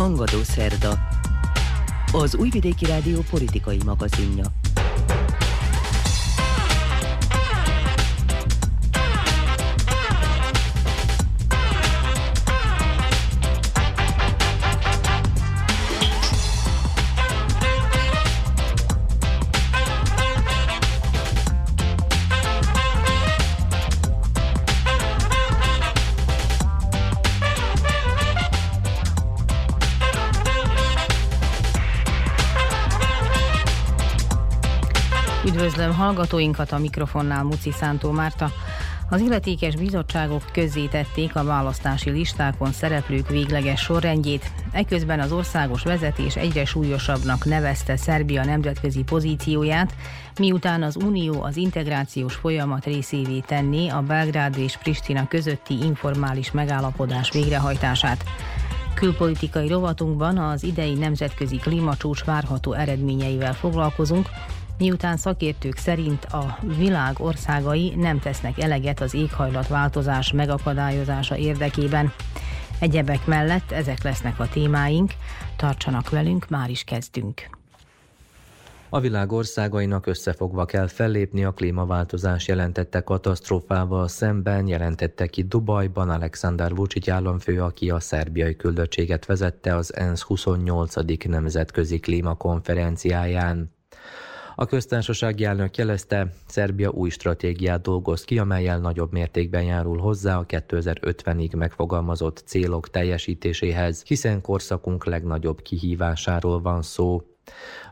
Hangadó Szerda. Az Újvidéki Rádió politikai magazinja. Hallgatóinkat a mikrofonnál Muci Szántó Márta. Az illetékes bizottságok közzétették a választási listákon szereplők végleges sorrendjét. Eközben az országos vezetés egyre súlyosabbnak nevezte Szerbia nemzetközi pozícióját, miután az Unió az integrációs folyamat részévé tenné a Belgrád és Pristina közötti informális megállapodás végrehajtását. Külpolitikai rovatunkban az idei nemzetközi klímacsúcs várható eredményeivel foglalkozunk, miután szakértők szerint a világ országai nem tesznek eleget az éghajlatváltozás megakadályozása érdekében. Egyebek mellett ezek lesznek a témáink, tartsanak velünk, már is kezdünk. A világ országainak összefogva kell fellépni a klímaváltozás jelentette katasztrófával szemben, jelentette ki Dubajban Alexander Vucic államfő, aki a szerbiai küldöttséget vezette az ENSZ 28. nemzetközi klímakonferenciáján. A köztársasági elnök jelezte, Szerbia új stratégiát dolgoz ki, amelyel nagyobb mértékben járul hozzá a 2050-ig megfogalmazott célok teljesítéséhez, hiszen korszakunk legnagyobb kihívásáról van szó.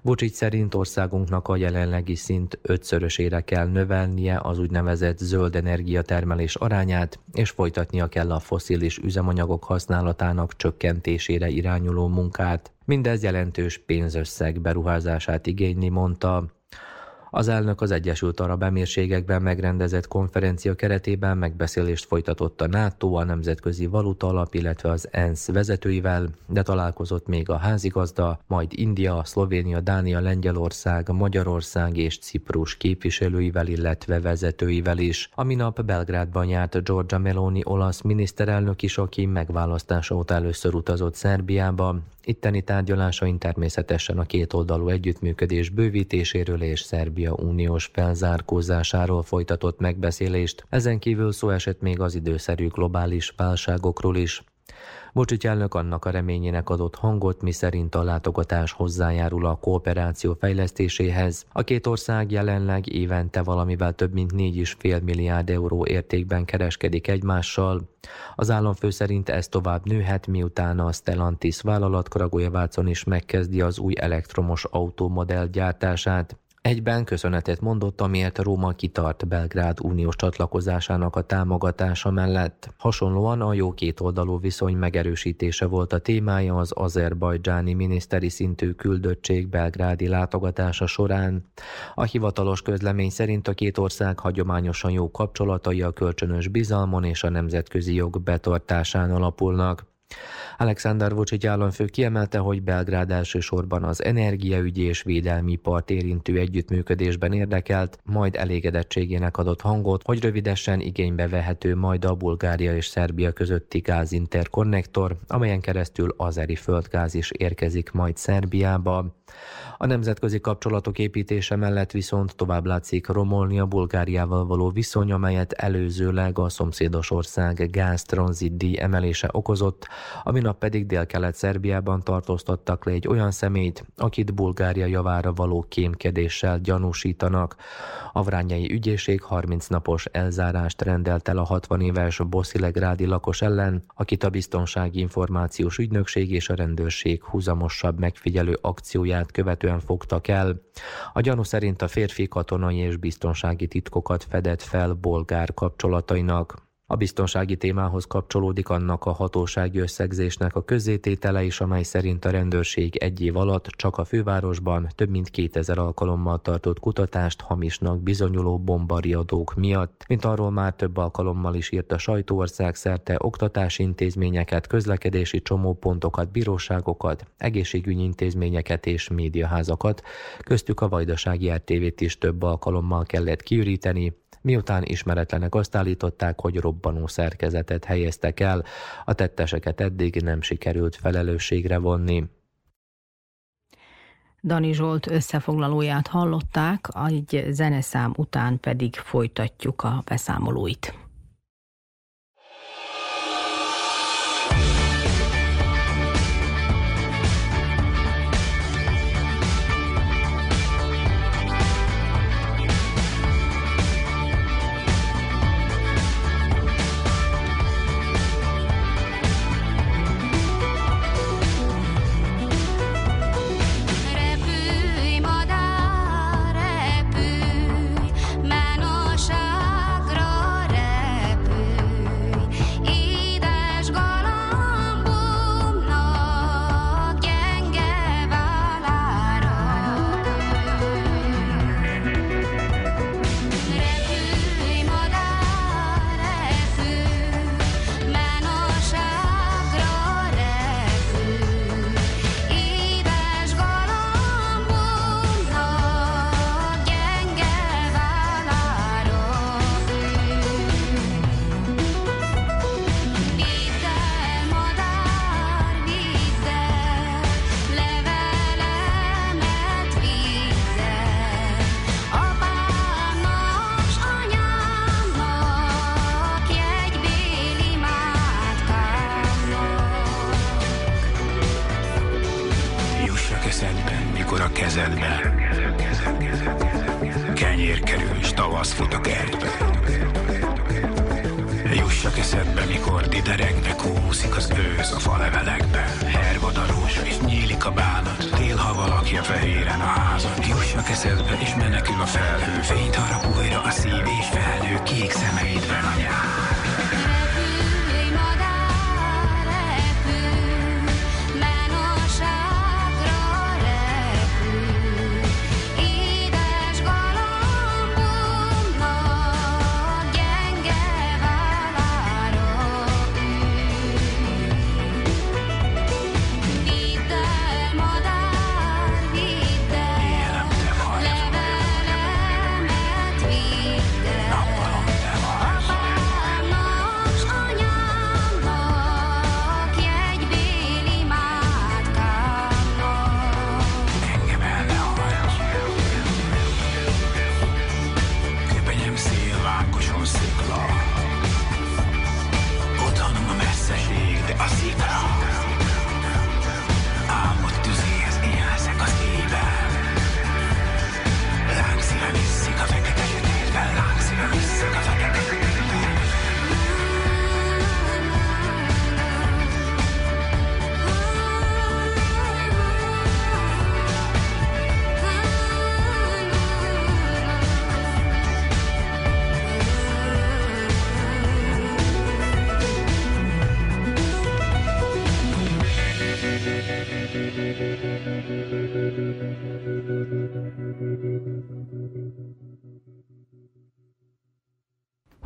Vucic szerint országunknak a jelenlegi szint ötszörösére kell növelnie az úgynevezett zöld energiatermelés arányát, és folytatnia kell a foszilis üzemanyagok használatának csökkentésére irányuló munkát. Mindez jelentős pénzösszeg beruházását igényli, mondta. Az elnök az Egyesült Arab Emírségekben megrendezett konferencia keretében megbeszélést folytatott a NATO, a Nemzetközi Valuta Alap, illetve az ENSZ vezetőivel, de találkozott még a házigazda, majd India, Szlovénia, Dánia, Lengyelország, Magyarország és Ciprus képviselőivel, illetve vezetőivel is. A minap Belgrádban járt Giorgia Meloni olasz miniszterelnök is, aki megválasztása óta először utazott Szerbiába. Itteni tárgyalásain természetesen a kétoldalú együttműködés bővítéséről és Szerbia uniós felzárkózásáról folytatott megbeszélést. Ezen kívül szó esett még az időszerű globális válságokról is. Bocsics elnök annak a reményének adott hangot, miszerint a látogatás hozzájárul a kooperáció fejlesztéséhez. A két ország jelenleg évente valamivel több mint 4,5 milliárd euró értékben kereskedik egymással. Az államfő szerint ez tovább nőhet, miután a Stellantis vállalat Kragujevácon is megkezdi az új elektromos autómodell gyártását. Egyben köszönetet mondott, amiért Róma kitart Belgrád uniós csatlakozásának a támogatása mellett. Hasonlóan a jó kétoldalú viszony megerősítése volt a témája az azerbajdzsáni miniszteri szintű küldöttség belgrádi látogatása során. A hivatalos közlemény szerint a két ország hagyományosan jó kapcsolatai a kölcsönös bizalmon és a nemzetközi jog betartásán alapulnak. Alexander Vucic államfő kiemelte, hogy Belgrád elsősorban az energiaügyi és védelmi part érintő együttműködésben érdekelt, majd elégedettségének adott hangot, hogy rövidesen igénybe vehető majd a Bulgária és Szerbia közötti gázinterkonnektor, amelyen keresztül azeri földgáz is érkezik majd Szerbiába. A nemzetközi kapcsolatok építése mellett viszont tovább látszik romolni a Bulgáriával való viszony, amelyet előzőleg a szomszédos ország gáztranzitdíj emelése okozott, ami nap pedig Dél-Kelet-Szerbiában tartóztattak le egy olyan személyt, akit Bulgária javára való kémkedéssel gyanúsítanak. A vrányai ügyészség 30 napos elzárást rendelt el a 60 éves Boszilegrádi lakos ellen, akit a Biztonsági Információs Ügynökség és a rendőrség húzamosabb megfigyelő akcióját követően fogtak el. A gyanú szerint a férfi katonai és biztonsági titkokat fedett fel bolgár kapcsolatainak. A biztonsági témához kapcsolódik annak a hatósági összegzésnek a közzététele is, amely szerint a rendőrség egy év alatt csak a fővárosban több mint 2000 alkalommal tartott kutatást hamisnak bizonyuló bombariadók miatt, mint arról már több alkalommal is írt a sajtóország szerte oktatási intézményeket, közlekedési csomópontokat, bíróságokat, egészségügyi intézményeket és médiaházakat, köztük a vajdasági RTV-t is több alkalommal kellett kiüríteni, Miután ismeretlenek azt állították, hogy robbanó szerkezetet helyeztek el, a tetteseket eddig nem sikerült felelősségre vonni. Dani Zsolt összefoglalóját hallották, egy zeneszám után pedig folytatjuk a beszámolóit.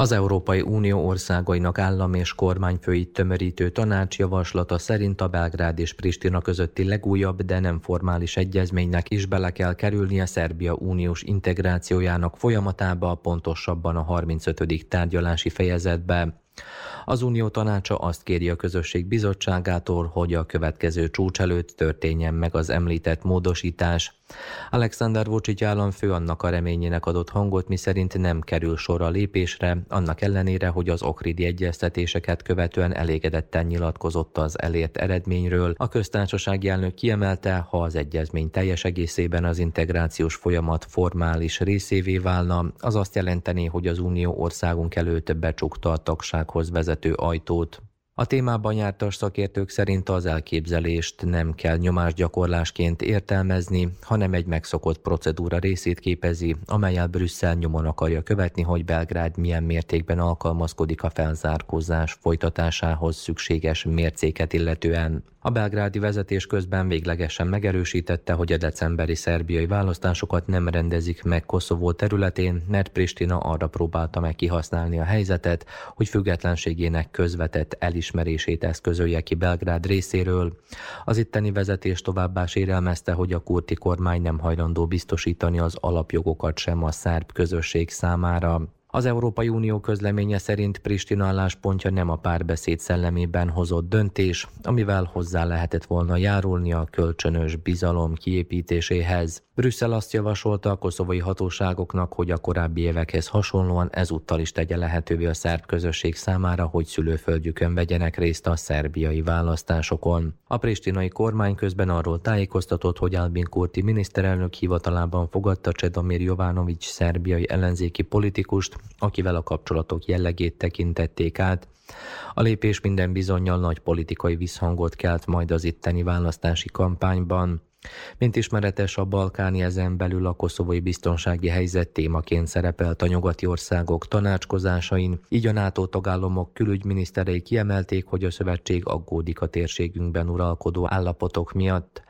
Az Európai Unió országainak állam és kormányfői tömörítő tanács javaslata szerint a Belgrád és Pristina közötti legújabb, de nem formális egyezménynek is bele kell kerülnie Szerbia uniós integrációjának folyamatába, pontosabban a 35. tárgyalási fejezetbe. Az Unió tanácsa azt kéri a közösség bizottságától, hogy a következő csúcs előtt történjen meg az említett módosítás. Alexander Vucic államfő annak a reményének adott hangot, miszerint nem kerül sor a lépésre, annak ellenére, hogy az okridi egyeztetéseket követően elégedetten nyilatkozott az elért eredményről. A köztársasági elnök kiemelte, ha az egyezmény teljes egészében az integrációs folyamat formális részévé válna, az azt jelenteni, hogy az Unió országunk előtt becsukta a tagsághoz vezető ajtót. A témában jártas szakértők szerint az elképzelést nem kell nyomásgyakorlásként értelmezni, hanem egy megszokott procedúra részét képezi, amelyel Brüsszel nyomon akarja követni, hogy Belgrád milyen mértékben alkalmazkodik a felzárkózás folytatásához szükséges mércéket illetően. A belgrádi vezetés közben véglegesen megerősítette, hogy a decemberi szerbiai választásokat nem rendezik meg Koszovó területén, mert Pristina arra próbálta meg kihasználni a helyzetet, hogy függetlenségének közvetett elismerését eszközölje ki Belgrád részéről. Az itteni vezetés továbbá sérelmezte, hogy a kurti kormány nem hajlandó biztosítani az alapjogokat sem a szerb közösség számára. Az Európai Unió közleménye szerint Pristina álláspontja nem a párbeszéd szellemében hozott döntés, amivel hozzá lehetett volna járulni a kölcsönös bizalom kiépítéséhez. Brüsszel azt javasolta a koszovai hatóságoknak, hogy a korábbi évekhez hasonlóan ezúttal is tegye lehetővé a szerb közösség számára, hogy szülőföldjükön vegyenek részt a szerbiai választásokon. A pristinai kormány közben arról tájékoztatott, hogy Albin Kurti miniszterelnök hivatalában fogadta Csedomir Jovanovics szerbiai ellenzéki politikust, akivel a kapcsolatok jellegét tekintették át. A lépés minden bizonyal nagy politikai visszhangot kelt majd az itteni választási kampányban. Mint ismeretes, a balkáni ezen belül a koszovói biztonsági helyzet témaként szerepelt a nyugati országok tanácskozásain, így a NATO tagállamok külügyminiszterei kiemelték, hogy a szövetség aggódik a térségünkben uralkodó állapotok miatt.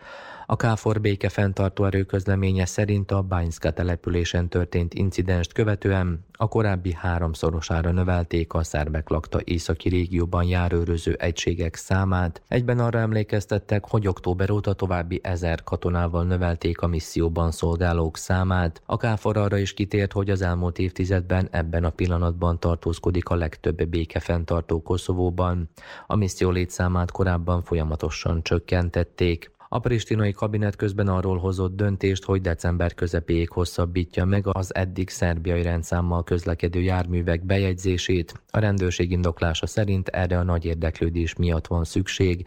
A KFOR béke fenntartó erőközleménye szerint a Bányszka településen történt incidenst követően a korábbi háromszorosára növelték a szerbek lakta északi régióban járőröző egységek számát. Egyben arra emlékeztettek, hogy október óta további ezer katonával növelték a misszióban szolgálók számát. A KFOR arra is kitért, hogy az elmúlt évtizedben ebben a pillanatban tartózkodik a legtöbb béke fenntartó Koszovóban. A misszió létszámát korábban folyamatosan csökkentették. A pristinai kabinet közben arról hozott döntést, hogy december közepéig hosszabbítja meg az eddig szerbiai rendszámmal közlekedő járművek bejegyzését. A rendőrség indoklása szerint erre a nagy érdeklődés miatt van szükség.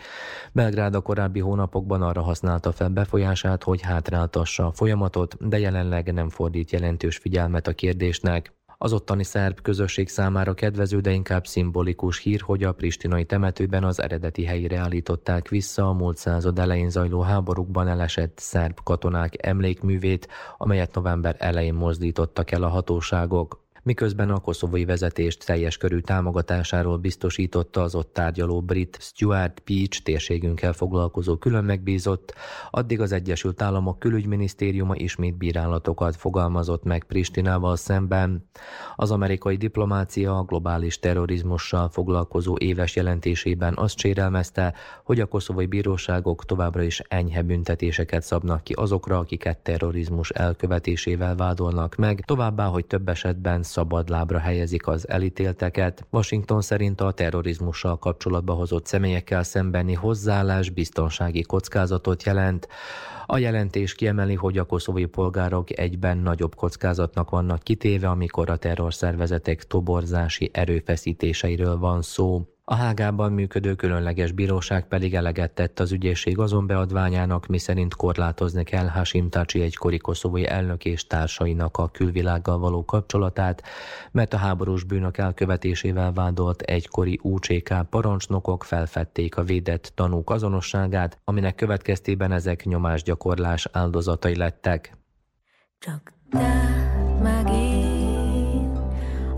Belgrád a korábbi hónapokban arra használta fel befolyását, hogy hátráltassa a folyamatot, de jelenleg nem fordít jelentős figyelmet a kérdésnek. Az ottani szerb közösség számára kedvező, de inkább szimbolikus hír, hogy a pristinai temetőben az eredeti helyére állították vissza a múlt század elején zajló háborúkban elesett szerb katonák emlékművét, amelyet november elején mozdítottak el a hatóságok miközben a koszovói vezetést teljes körű támogatásáról biztosította az ott tárgyaló brit Stuart Peach térségünkkel foglalkozó külön megbízott, addig az Egyesült Államok külügyminisztériuma ismét bírálatokat fogalmazott meg Pristinával szemben. Az amerikai diplomácia a globális terrorizmussal foglalkozó éves jelentésében azt sérelmezte, hogy a koszovói bíróságok továbbra is enyhe büntetéseket szabnak ki azokra, akiket terrorizmus elkövetésével vádolnak meg, továbbá, hogy több esetben szabadlábra helyezik az elítélteket. Washington szerint a terrorizmussal kapcsolatba hozott személyekkel szembeni hozzáállás biztonsági kockázatot jelent. A jelentés kiemeli, hogy a koszovói polgárok egyben nagyobb kockázatnak vannak kitéve, amikor a terrorszervezetek toborzási erőfeszítéseiről van szó. A Hágában működő különleges bíróság pedig eleget tett az ügyészség azon beadványának, miszerint korlátozni kell Hashim Tachi egykori koszovói elnök és társainak a külvilággal való kapcsolatát, mert a háborús bűnök elkövetésével vádolt egykori UCK parancsnokok felfedték a védett tanúk azonosságát, aminek következtében ezek nyomásgyakorlás áldozatai lettek. Csak te megint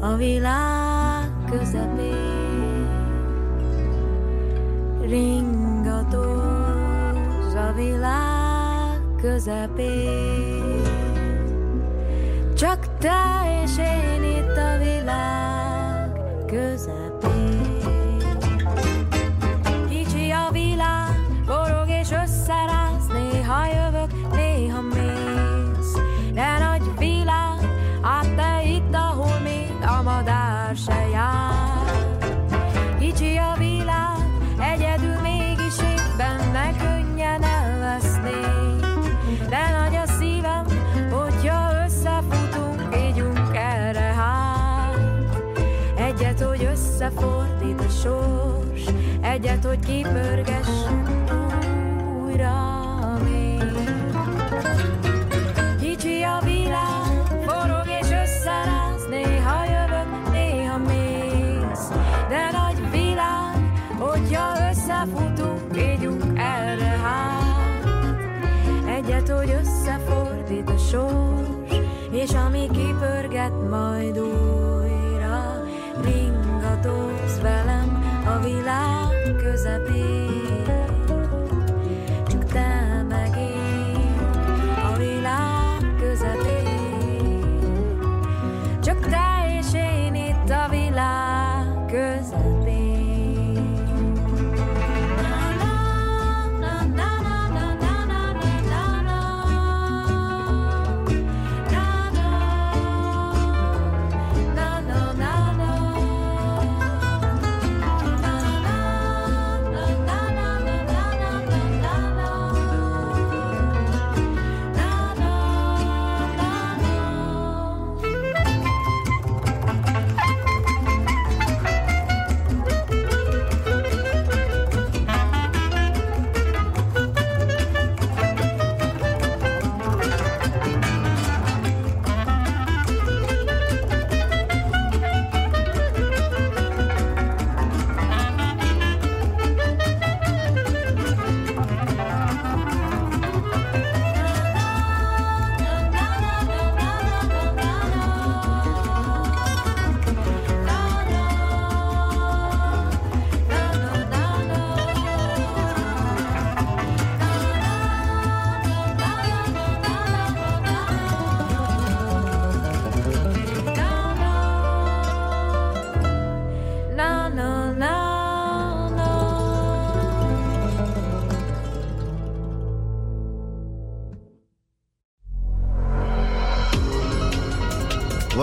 a világ közepén ringatóz a világ közepén. Csak te és én itt a világ közepén. Összefordít a sors Egyet, hogy kipörgessünk újra Kicsi a világ, forog és összeráz Néha jövök, néha mész. De nagy világ Hogyha összefutunk, ígyunk erre hát Egyet, hogy összefordít a sors És ami kipörget majd újra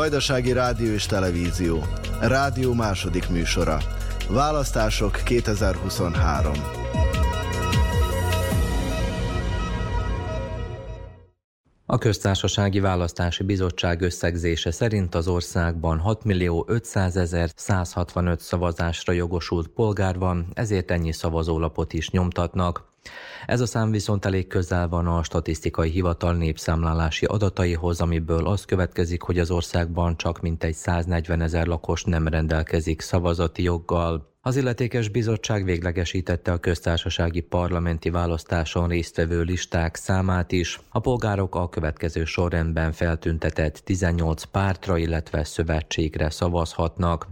Vajdasági Rádió és Televízió. Rádió második műsora. Választások 2023. A Köztársasági Választási Bizottság összegzése szerint az országban 6 millió 500 ezer 165 szavazásra jogosult polgár van, ezért ennyi szavazólapot is nyomtatnak. Ez a szám viszont elég közel van a statisztikai hivatal népszámlálási adataihoz, amiből az következik, hogy az országban csak mintegy 140 ezer lakos nem rendelkezik szavazati joggal. Az illetékes bizottság véglegesítette a köztársasági parlamenti választáson résztvevő listák számát is. A polgárok a következő sorrendben feltüntetett 18 pártra, illetve szövetségre szavazhatnak.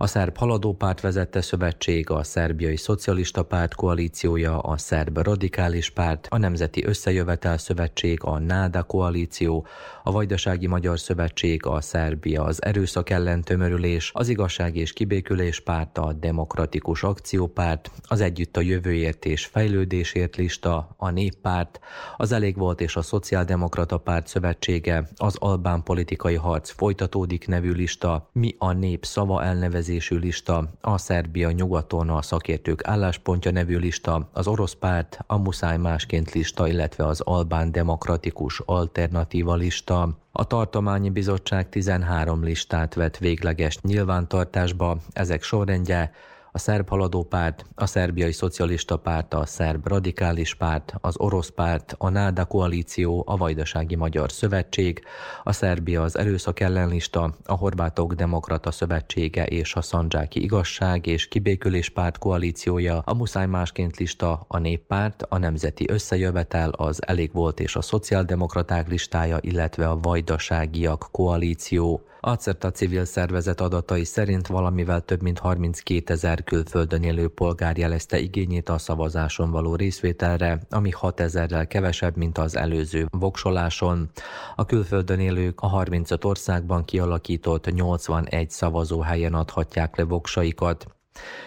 A szerb haladópárt vezette szövetség, a szerbiai szocialista párt koalíciója, a szerb radikális párt, a Nemzeti Összejövetel Szövetség, a NÁDA koalíció, a Vajdasági Magyar Szövetség, a Szerbia, az Erőszak ellen tömörülés, az Igazság és Kibékülés párt, a Demokratikus Akciópárt, az Együtt a Jövőért és Fejlődésért lista, a Néppárt, az Elég volt és a Szociáldemokrata Párt Szövetsége, az Albán Politikai Harc folytatódik nevű lista, Mi a Nép szava elnevezésű lista, a Szerbia nyugaton a szakértők álláspontja nevű lista, az Orosz Párt, a Muszáj másként lista, illetve az Albán Demokratikus Alternatíva lista, a Tartományi Bizottság 13 listát vett végleges nyilvántartásba, ezek sorrendje a szerb haladó párt, a szerbiai szocialista párt, a szerb radikális párt, az orosz párt, a NÁDA koalíció, a Vajdasági Magyar Szövetség, a Szerbia az erőszak ellenlista, a Horvátok Demokrata Szövetsége és a Szandzsáki Igazság és Kibékülés párt koalíciója, a Muszáj másként lista, a Néppárt, a Nemzeti Összejövetel, az Elég volt és a Szociáldemokraták listája, illetve a Vajdaságiak koalíció. A CERTA civil szervezet adatai szerint valamivel több mint 32 ezer külföldön élő polgár jelezte igényét a szavazáson való részvételre, ami 6 ezerrel kevesebb, mint az előző voksoláson. A külföldön élők a 35 országban kialakított 81 szavazóhelyen adhatják le voksaikat.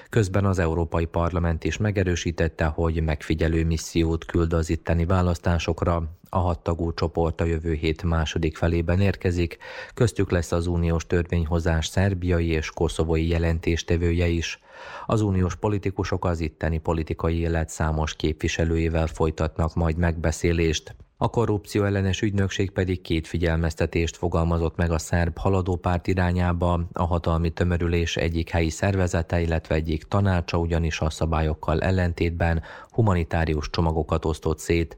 Közben az Európai Parlament is megerősítette, hogy megfigyelő missziót küld az itteni választásokra. A hattagú csoport a jövő hét második felében érkezik, köztük lesz az uniós törvényhozás szerbiai és koszovói jelentéstevője is. Az uniós politikusok az itteni politikai élet számos képviselőjével folytatnak majd megbeszélést. A korrupció ellenes ügynökség pedig két figyelmeztetést fogalmazott meg a szerb haladópárt irányába, a hatalmi tömörülés egyik helyi szervezete, illetve egyik tanácsa ugyanis a szabályokkal ellentétben humanitárius csomagokat osztott szét.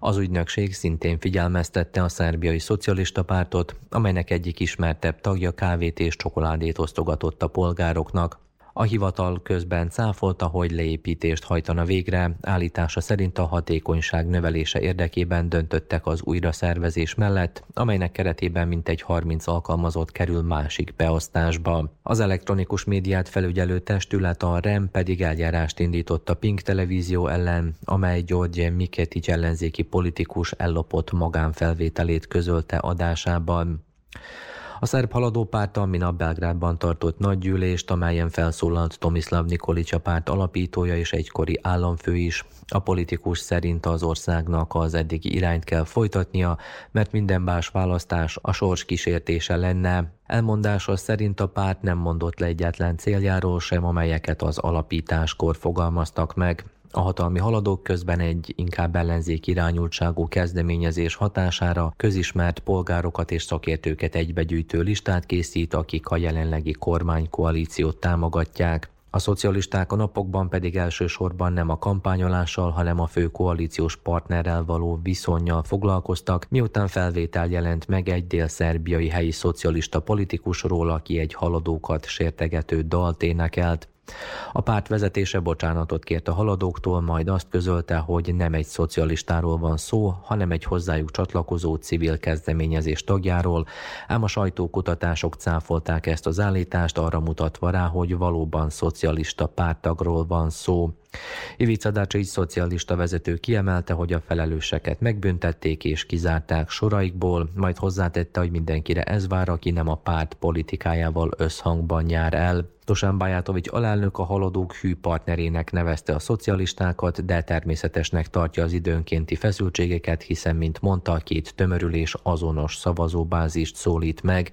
Az ügynökség szintén figyelmeztette a szerbiai szocialista pártot, amelynek egyik ismertebb tagja kávét és csokoládét osztogatott a polgároknak. A hivatal közben cáfolta, hogy leépítést hajtana végre, állítása szerint a hatékonyság növelése érdekében döntöttek az újraszervezés mellett, amelynek keretében mintegy 30 alkalmazott kerül másik beosztásba. Az elektronikus médiát felügyelő testület a REM pedig eljárást indított a Pink televízió ellen, amely György Miketic ellenzéki politikus ellopott magánfelvételét közölte adásában. A szerb haladó pártal minap Belgrádban tartott nagygyűlést, amelyen felszólalt Tomislav Nikolic a párt alapítója és egykori államfő is. A politikus szerint az országnak az eddigi irányt kell folytatnia, mert minden más választás a sors kísértése lenne. Elmondása szerint a párt nem mondott le egyetlen céljáról sem, amelyeket az alapításkor fogalmaztak meg. A hatalmi haladók közben egy inkább ellenzék irányultságú kezdeményezés hatására közismert polgárokat és szakértőket egybegyűjtő listát készít, akik a jelenlegi kormánykoalíciót támogatják. A szocialisták a napokban pedig elsősorban nem a kampányolással, hanem a fő koalíciós partnerrel való viszonyjal foglalkoztak, miután felvétel jelent meg egy dél-szerbiai helyi szocialista politikusról, aki egy haladókat sértegető dalt énekelt. A párt vezetése bocsánatot kért a haladóktól, majd azt közölte, hogy nem egy szocialistáról van szó, hanem egy hozzájuk csatlakozó civil kezdeményezés tagjáról, ám a sajtókutatások cáfolták ezt az állítást, arra mutatva rá, hogy valóban szocialista pártagról van szó. Ivica Dacic szocialista vezető kiemelte, hogy a felelőseket megbüntették és kizárták soraikból, majd hozzátette, hogy mindenkire ez vár, aki nem a párt politikájával összhangban jár el. Tosán Bajatovics alelnök a haladók hű partnerének nevezte a szocialistákat, de természetesnek tartja az időnkénti feszültségeket, hiszen, mint mondta, két tömörülés azonos szavazóbázist szólít meg.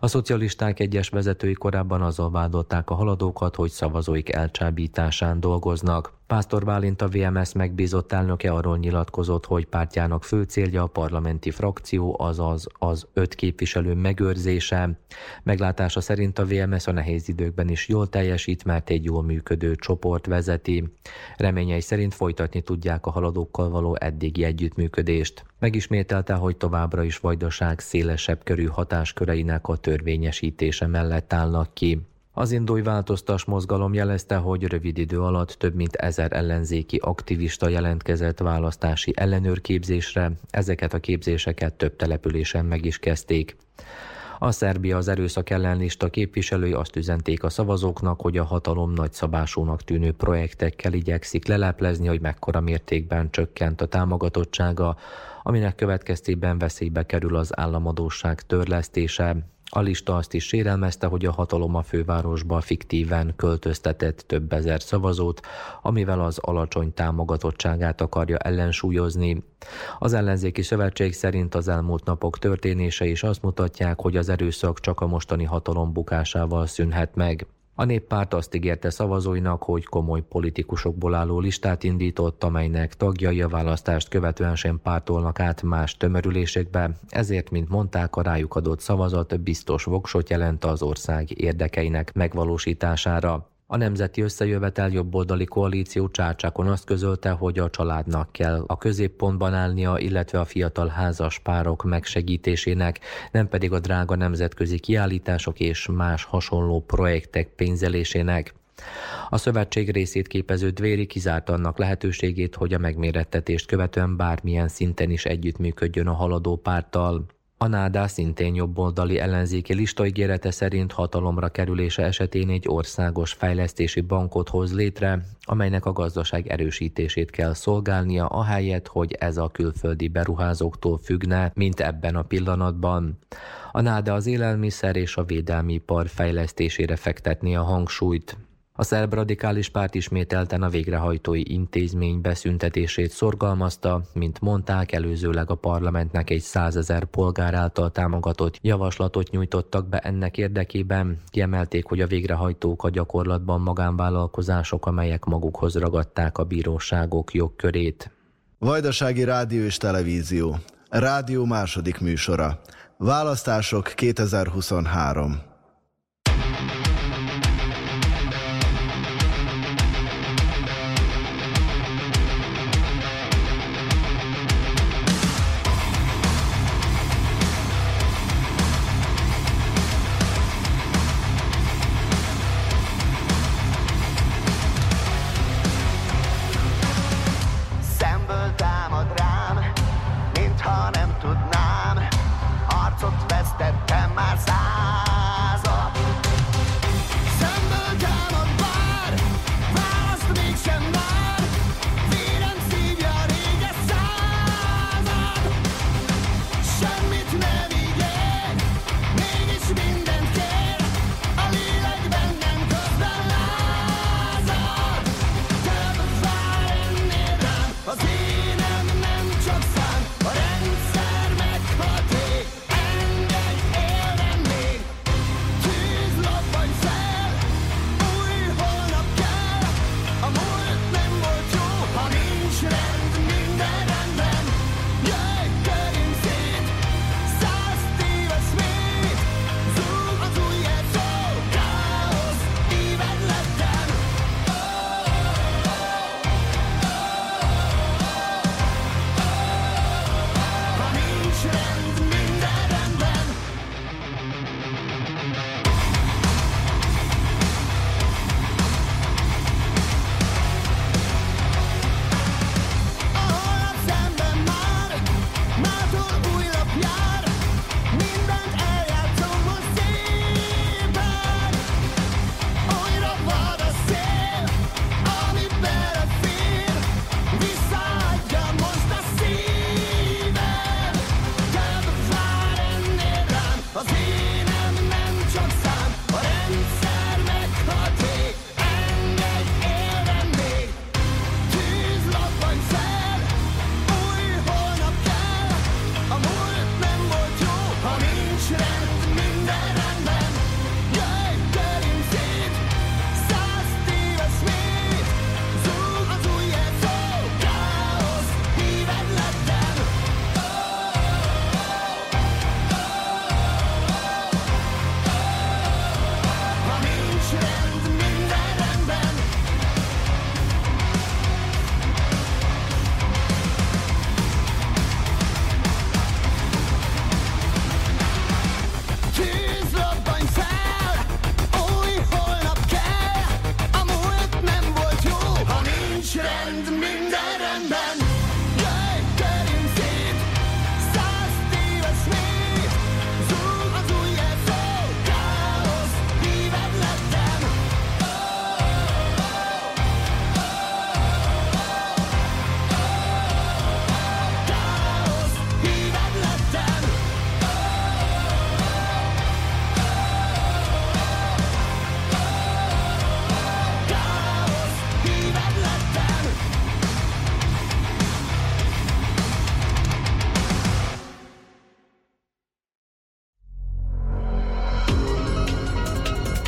A szocialisták egyes vezetői korábban azzal vádolták a haladókat, hogy szavazóik elcsábításán dolgoznak. Pásztor Bálint a VMS megbízott elnöke arról nyilatkozott, hogy pártjának fő célja a parlamenti frakció, azaz az öt képviselő megőrzése. Meglátása szerint a VMS a nehéz időkben is jól teljesít, mert egy jól működő csoport vezeti. Reményei szerint folytatni tudják a haladókkal való eddigi együttműködést. Megismételte, hogy továbbra is vajdaság szélesebb körű hatásköreinek a törvényesítése mellett állnak ki. Az indói változtas mozgalom jelezte, hogy rövid idő alatt több mint ezer ellenzéki aktivista jelentkezett választási ellenőrképzésre, ezeket a képzéseket több településen meg is kezdték. A Szerbia az erőszak ellenlista képviselői azt üzenték a szavazóknak, hogy a hatalom nagyszabásúnak tűnő projektekkel igyekszik leleplezni, hogy mekkora mértékben csökkent a támogatottsága, aminek következtében veszélybe kerül az államadóság törlesztése, a lista azt is sérelmezte, hogy a hatalom a fővárosba fiktíven költöztetett több ezer szavazót, amivel az alacsony támogatottságát akarja ellensúlyozni. Az ellenzéki szövetség szerint az elmúlt napok történése is azt mutatják, hogy az erőszak csak a mostani hatalom bukásával szűnhet meg. A néppárt azt ígérte szavazóinak, hogy komoly politikusokból álló listát indított, amelynek tagjai a választást követően sem pártolnak át más tömörülésekbe, ezért, mint mondták, a rájuk adott szavazat biztos voksot jelent az ország érdekeinek megvalósítására. A Nemzeti Összejövetel jobboldali koalíció Csácsákon azt közölte, hogy a családnak kell a középpontban állnia, illetve a fiatal házas párok megsegítésének, nem pedig a drága nemzetközi kiállítások és más hasonló projektek pénzelésének. A szövetség részét képező Dvéri kizárta annak lehetőségét, hogy a megmérettetést követően bármilyen szinten is együttműködjön a haladó párttal. A NÁDÁ szintén jobboldali ellenzéki listaigérete szerint hatalomra kerülése esetén egy országos fejlesztési bankot hoz létre, amelynek a gazdaság erősítését kell szolgálnia, ahelyett, hogy ez a külföldi beruházóktól függne, mint ebben a pillanatban. A NÁDA az élelmiszer és a védelmi ipar fejlesztésére fektetni a hangsúlyt. A szerb radikális párt ismételten a végrehajtói intézmény beszüntetését szorgalmazta, mint mondták, előzőleg a parlamentnek egy százezer polgár által támogatott javaslatot nyújtottak be ennek érdekében. Kiemelték, hogy a végrehajtók a gyakorlatban magánvállalkozások, amelyek magukhoz ragadták a bíróságok jogkörét. Vajdasági Rádió és Televízió. Rádió második műsora. Választások 2023.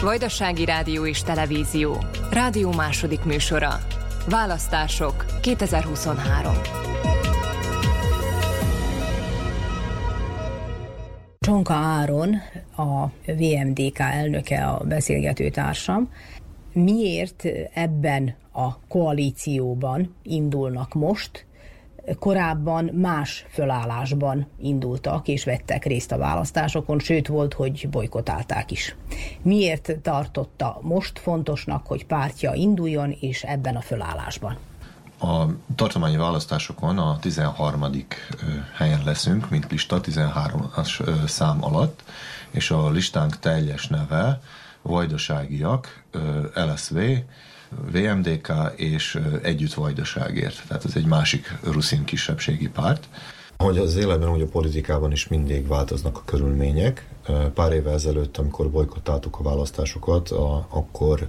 Vajdasági Rádió és Televízió. Rádió második műsora. Választások 2023. Csonka Áron, a VMDK elnöke, a beszélgető társam. Miért ebben a koalícióban indulnak most, korábban más fölállásban indultak és vettek részt a választásokon, sőt volt, hogy bolykotálták is. Miért tartotta most fontosnak, hogy pártja induljon és ebben a fölállásban? A tartományi választásokon a 13. helyen leszünk, mint lista, 13-as szám alatt, és a listánk teljes neve Vajdaságiak, LSV, VMDK és Együtt Vajdaságért. Tehát ez egy másik ruszin kisebbségi párt. Hogy az életben, hogy a politikában is mindig változnak a körülmények. Pár évvel ezelőtt, amikor bolykottáltuk a választásokat, a, akkor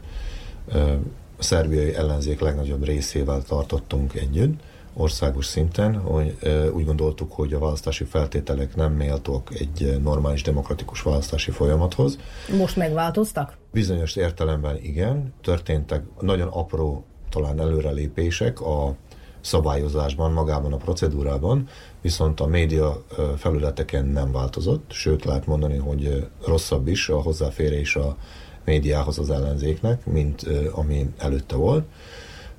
a szerbiai ellenzék legnagyobb részével tartottunk együtt, országos szinten, hogy úgy gondoltuk, hogy a választási feltételek nem méltók egy normális demokratikus választási folyamathoz. Most megváltoztak? Bizonyos értelemben igen, történtek nagyon apró talán előrelépések a szabályozásban, magában a procedúrában, viszont a média felületeken nem változott, sőt lehet mondani, hogy rosszabb is a hozzáférés a médiához az ellenzéknek, mint ami előtte volt,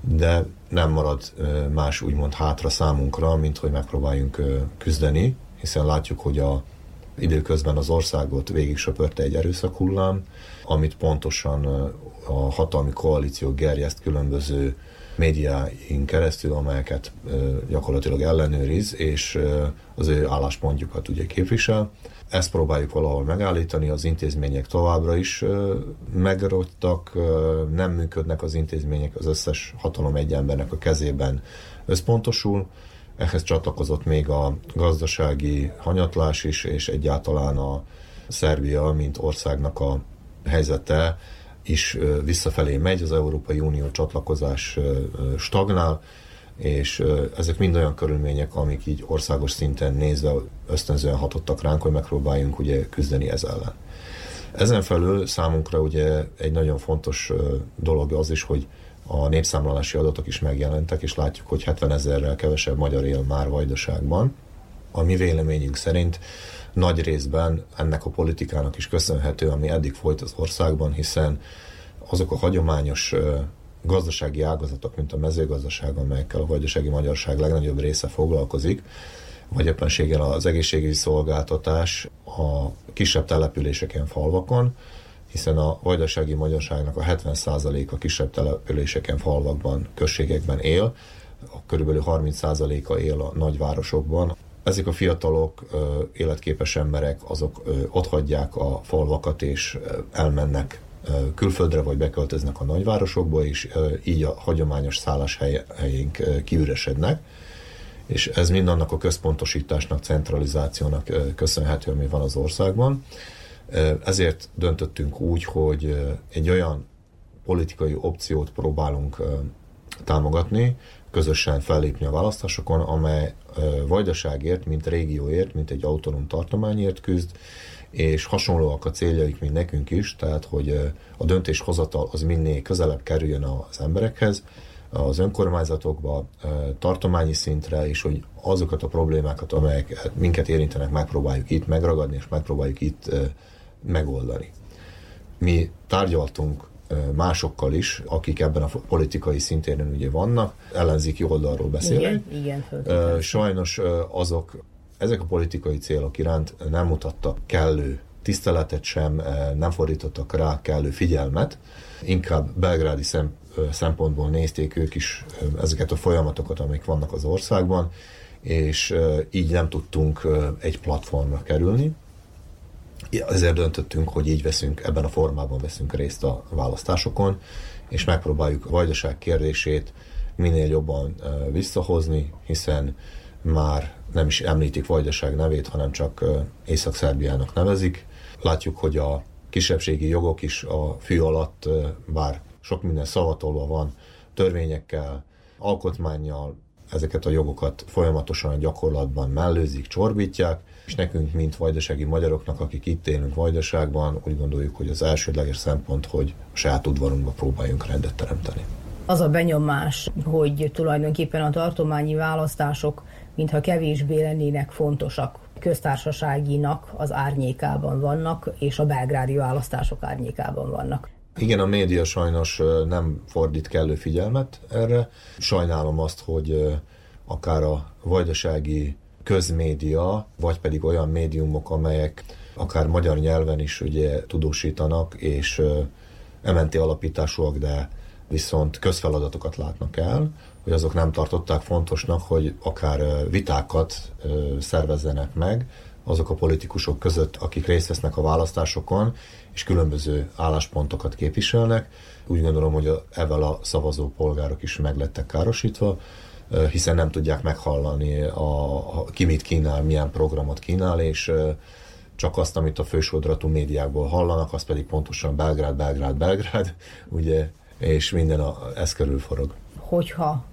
de nem marad más úgymond hátra számunkra, mint hogy megpróbáljunk küzdeni, hiszen látjuk, hogy a időközben az országot végig söpörte egy erőszakhullám, amit pontosan a hatalmi koalíció gerjeszt különböző médiáink keresztül, amelyeket gyakorlatilag ellenőriz, és az ő álláspontjukat ugye képvisel. Ezt próbáljuk valahol megállítani, az intézmények továbbra is megrogytak, nem működnek az intézmények, az összes hatalom egy embernek a kezében összpontosul. Ehhez csatlakozott még a gazdasági hanyatlás is, és egyáltalán a Szerbia, mint országnak a helyzete is visszafelé megy, az Európai Unió csatlakozás stagnál, és ezek mind olyan körülmények, amik így országos szinten nézve ösztönzően hatottak ránk, hogy megpróbáljunk ugye küzdeni ez ellen. Ezen felül számunkra ugye egy nagyon fontos dolog az is, hogy a népszámlálási adatok is megjelentek, és látjuk, hogy 70 ezerrel kevesebb magyar él már Vajdaságban. A mi véleményünk szerint nagy részben ennek a politikának is köszönhető, ami eddig folyt az országban, hiszen azok a hagyományos gazdasági ágazatok, mint a mezőgazdaság, amelyekkel a vajdasági magyarság legnagyobb része foglalkozik, vagy éppenséggel az egészségügyi szolgáltatás a kisebb településeken, falvakon, hiszen a vajdasági magyarságnak a 70%-a kisebb településeken, falvakban, községekben él, a körülbelül 30%-a él a nagyvárosokban. Ezek a fiatalok, életképes emberek, azok ott hagyják a falvakat és elmennek külföldre, vagy beköltöznek a nagyvárosokba, és így a hagyományos szálláshelyénk kiüresednek és ez mind annak a központosításnak, centralizációnak köszönhető, ami van az országban. Ezért döntöttünk úgy, hogy egy olyan politikai opciót próbálunk támogatni, közösen fellépni a választásokon, amely Vajdaságért, mint régióért, mint egy autonóm tartományért küzd, és hasonlóak a céljaik, mint nekünk is, tehát hogy a döntéshozatal az minél közelebb kerüljön az emberekhez, az önkormányzatokba, tartományi szintre, és hogy azokat a problémákat, amelyek minket érintenek, megpróbáljuk itt megragadni, és megpróbáljuk itt megoldani. Mi tárgyaltunk másokkal is, akik ebben a politikai szintéren ugye vannak, ellenzéki oldalról beszélek. Igen, igen. Sajnos azok, ezek a politikai célok iránt nem mutattak kellő tiszteletet sem, nem fordítottak rá kellő figyelmet, inkább belgrádi szem, szempontból nézték ők is ezeket a folyamatokat, amik vannak az országban, és így nem tudtunk egy platformra kerülni. Ezért döntöttünk, hogy így veszünk, ebben a formában veszünk részt a választásokon, és megpróbáljuk a vajdaság kérdését minél jobban visszahozni, hiszen már nem is említik vajdaság nevét, hanem csak Észak-Szerbiának nevezik. Látjuk, hogy a kisebbségi jogok is a fű alatt, bár sok minden szavatolva van, törvényekkel, alkotmányjal, ezeket a jogokat folyamatosan a gyakorlatban mellőzik, csorbítják, és nekünk, mint vajdasági magyaroknak, akik itt élünk vajdaságban, úgy gondoljuk, hogy az elsődleges szempont, hogy a saját udvarunkba próbáljunk rendet teremteni. Az a benyomás, hogy tulajdonképpen a tartományi választások mintha kevésbé lennének fontosak köztársaságinak az árnyékában vannak, és a belgrádi választások árnyékában vannak. Igen, a média sajnos nem fordít kellő figyelmet erre. Sajnálom azt, hogy akár a vajdasági közmédia, vagy pedig olyan médiumok, amelyek akár magyar nyelven is ugye tudósítanak, és ementi alapításúak, de viszont közfeladatokat látnak el, hogy azok nem tartották fontosnak, hogy akár vitákat szervezzenek meg azok a politikusok között, akik részt vesznek a választásokon, és különböző álláspontokat képviselnek. Úgy gondolom, hogy ezzel a szavazó polgárok is meglettek károsítva, hiszen nem tudják meghallani, a, a, ki mit kínál, milyen programot kínál, és csak azt, amit a fősodratú médiákból hallanak, az pedig pontosan Belgrád, Belgrád, Belgrád, ugye, és minden a, ez körül forog. Hogyha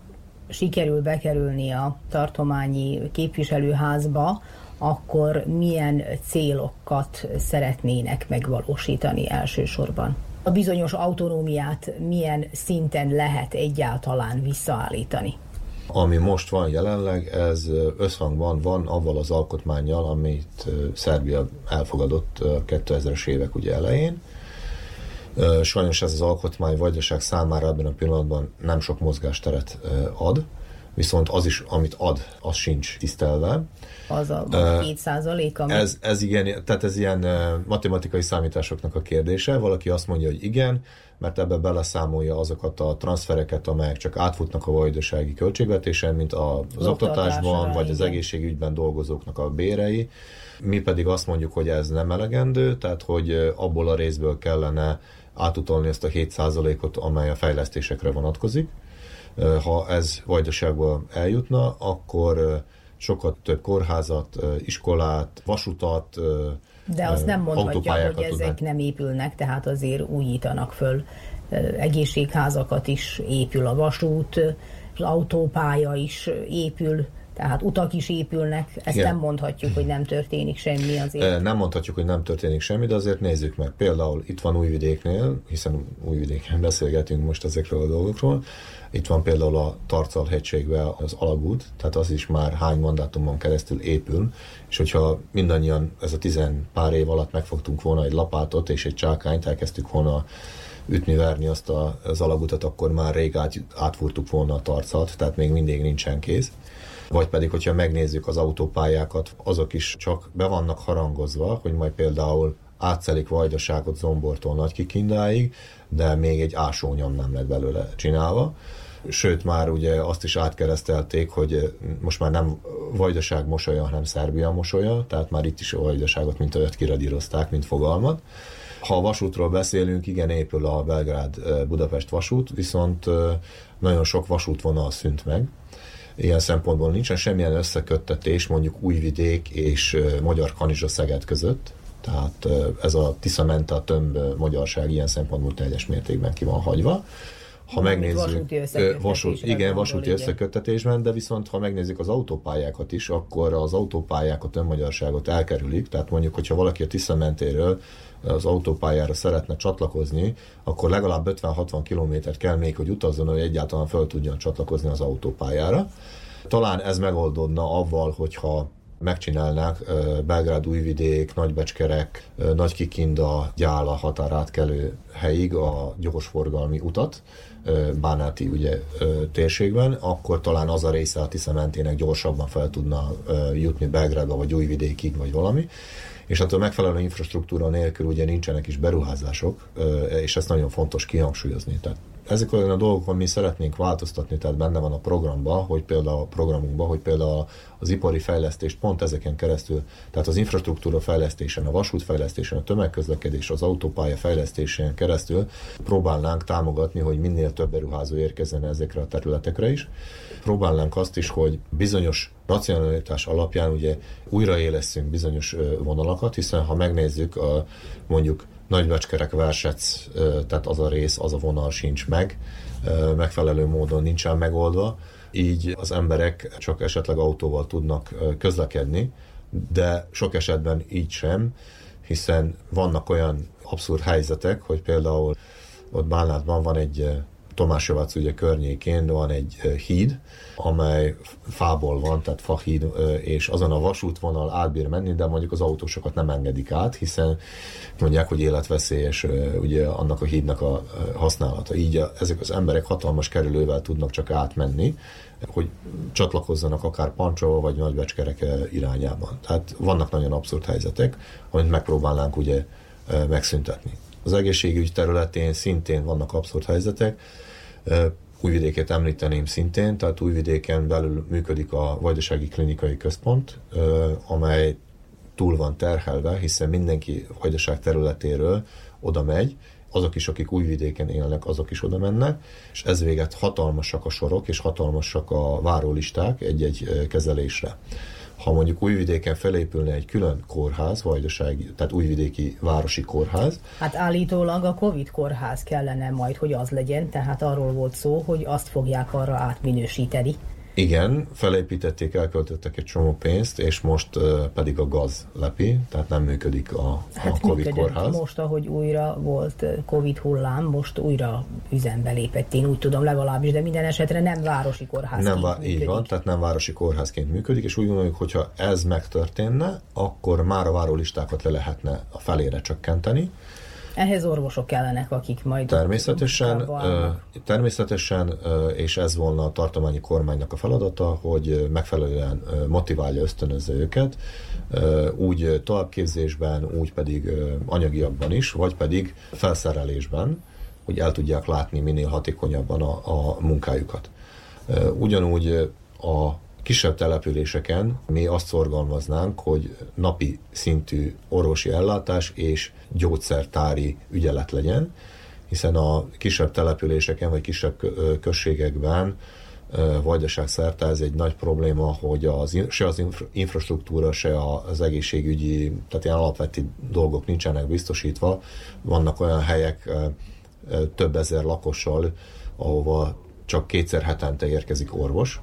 sikerül bekerülni a tartományi képviselőházba, akkor milyen célokat szeretnének megvalósítani elsősorban? A bizonyos autonómiát milyen szinten lehet egyáltalán visszaállítani? Ami most van jelenleg, ez összhangban van avval az alkotmányjal, amit Szerbia elfogadott 2000-es évek ugye elején. Sajnos ez az alkotmány vajdaság számára ebben a pillanatban nem sok mozgásteret ad, viszont az is, amit ad, az sincs tisztelve. Az a 2 százalék, ami... Ez, ez igen, tehát ez ilyen matematikai számításoknak a kérdése. Valaki azt mondja, hogy igen, mert ebbe beleszámolja azokat a transfereket, amelyek csak átfutnak a vajdasági költségvetésen, mint az, az oktatásban, vagy az egészségügyben dolgozóknak a bérei. Mi pedig azt mondjuk, hogy ez nem elegendő, tehát hogy abból a részből kellene átutolni ezt a 7%-ot, amely a fejlesztésekre vonatkozik. Ha ez vajdaságba eljutna, akkor sokat több kórházat, iskolát, vasutat, de azt nem mondhatja, hogy ezek tudnánk. nem épülnek, tehát azért újítanak föl egészségházakat is, épül a vasút, az autópálya is épül, tehát utak is épülnek, ezt Igen. nem mondhatjuk, hogy nem történik semmi azért. Nem mondhatjuk, hogy nem történik semmi, de azért nézzük meg. Például itt van Újvidéknél, hiszen Újvidéken beszélgetünk most ezekről a dolgokról, itt van például a Tarcal hegységben az alagút, tehát az is már hány mandátumon keresztül épül, és hogyha mindannyian ez a tizen pár év alatt megfogtunk volna egy lapátot és egy csákányt, elkezdtük volna ütni, verni azt a, az alagutat, akkor már rég át, átfúrtuk volna a tarcalt, tehát még mindig nincsen kész. Vagy pedig, hogyha megnézzük az autópályákat, azok is csak be vannak harangozva, hogy majd például átszelik vajdaságot Zombortól Nagykikindáig, de még egy ásónyom nem lett belőle csinálva. Sőt, már ugye azt is átkeresztelték, hogy most már nem vajdaság mosolya, hanem Szerbia mosolya, tehát már itt is a vajdaságot, mint olyat kiradírozták, mint fogalmat. Ha a vasútról beszélünk, igen, épül a Belgrád-Budapest vasút, viszont nagyon sok vasútvonal szűnt meg. Ilyen szempontból nincsen semmilyen összeköttetés mondjuk Újvidék és Magyar Kanizsa Szeged között, tehát ez a Tisza a tömb magyarság ilyen szempontból teljes mértékben ki van hagyva. Ha megnézzük, vasúti, vasút, igen, vasúti összeköttetésben, de viszont ha megnézzük az autópályákat is, akkor az autópályák a tömegmagyarságot elkerülik, tehát mondjuk, hogyha valaki a Tisza mentéről az autópályára szeretne csatlakozni, akkor legalább 50-60 kilométert kell még, hogy utazzon, hogy egyáltalán fel tudjon csatlakozni az autópályára. Talán ez megoldódna avval, hogyha megcsinálnák Belgrád újvidék, Nagybecskerek, Nagykikinda, Gyála határátkelő helyig a gyorsforgalmi utat, Bánáti ugye térségben, akkor talán az a része a Tisza mentének gyorsabban fel tudna jutni Belgrádba, vagy Újvidékig, vagy valami és attól megfelelő infrastruktúra nélkül ugye nincsenek is beruházások, és ezt nagyon fontos kihangsúlyozni. Tehát ezek olyan a dolgok, mi szeretnénk változtatni, tehát benne van a programban, hogy például a programunkban, hogy például az ipari fejlesztést pont ezeken keresztül, tehát az infrastruktúra fejlesztésen, a vasút fejlesztésen, a tömegközlekedés, az autópálya fejlesztésen keresztül próbálnánk támogatni, hogy minél több beruházó érkezzen ezekre a területekre is. Próbálnánk azt is, hogy bizonyos racionalitás alapján ugye újraélesszünk bizonyos vonalakat, hiszen ha megnézzük a, mondjuk nagybecskerek versec, tehát az a rész, az a vonal sincs meg, megfelelő módon nincsen megoldva, így az emberek csak esetleg autóval tudnak közlekedni, de sok esetben így sem, hiszen vannak olyan abszurd helyzetek, hogy például ott Bálnátban van egy Tomás ugye környékén van egy híd, amely fából van, tehát fahíd, és azon a vasútvonal átbír menni, de mondjuk az autósokat nem engedik át, hiszen mondják, hogy életveszélyes ugye annak a hídnak a használata. Így ezek az emberek hatalmas kerülővel tudnak csak átmenni, hogy csatlakozzanak akár Pancsova vagy Nagybecskerek irányában. Tehát vannak nagyon abszurd helyzetek, amit megpróbálnánk ugye megszüntetni. Az egészségügy területén szintén vannak abszurd helyzetek, Újvidéket említeném szintén, tehát Újvidéken belül működik a Vajdasági Klinikai Központ, amely túl van terhelve, hiszen mindenki Vajdaság területéről oda megy, azok is, akik újvidéken élnek, azok is oda mennek, és ez véget hatalmasak a sorok, és hatalmasak a várólisták egy-egy kezelésre ha mondjuk Újvidéken felépülne egy külön kórház, vajdasági, tehát Újvidéki Városi Kórház. Hát állítólag a Covid kórház kellene majd, hogy az legyen, tehát arról volt szó, hogy azt fogják arra átminősíteni. Igen, felépítették, elköltöttek egy csomó pénzt, és most uh, pedig a gaz lepi, tehát nem működik a, hát a Covid kórház. Most, ahogy újra volt Covid hullám, most újra üzembe lépett, én úgy tudom legalábbis, de minden esetre nem városi kórház. Nem vá- így van, tehát nem városi kórházként működik, és úgy gondoljuk, hogyha ez megtörténne, akkor már a várólistákat le lehetne a felére csökkenteni, ehhez orvosok kellenek, akik majd... Természetesen, természetesen, és ez volna a tartományi kormánynak a feladata, hogy megfelelően motiválja, ösztönözze őket, úgy továbbképzésben, úgy pedig anyagiakban is, vagy pedig felszerelésben, hogy el tudják látni minél hatékonyabban a, a munkájukat. Ugyanúgy a kisebb településeken mi azt szorgalmaznánk, hogy napi szintű orvosi ellátás és gyógyszertári ügyelet legyen, hiszen a kisebb településeken vagy kisebb községekben vajdaság szerte ez egy nagy probléma, hogy az, se az infrastruktúra, se az egészségügyi, tehát ilyen alapvető dolgok nincsenek biztosítva. Vannak olyan helyek több ezer lakossal, ahova csak kétszer hetente érkezik orvos,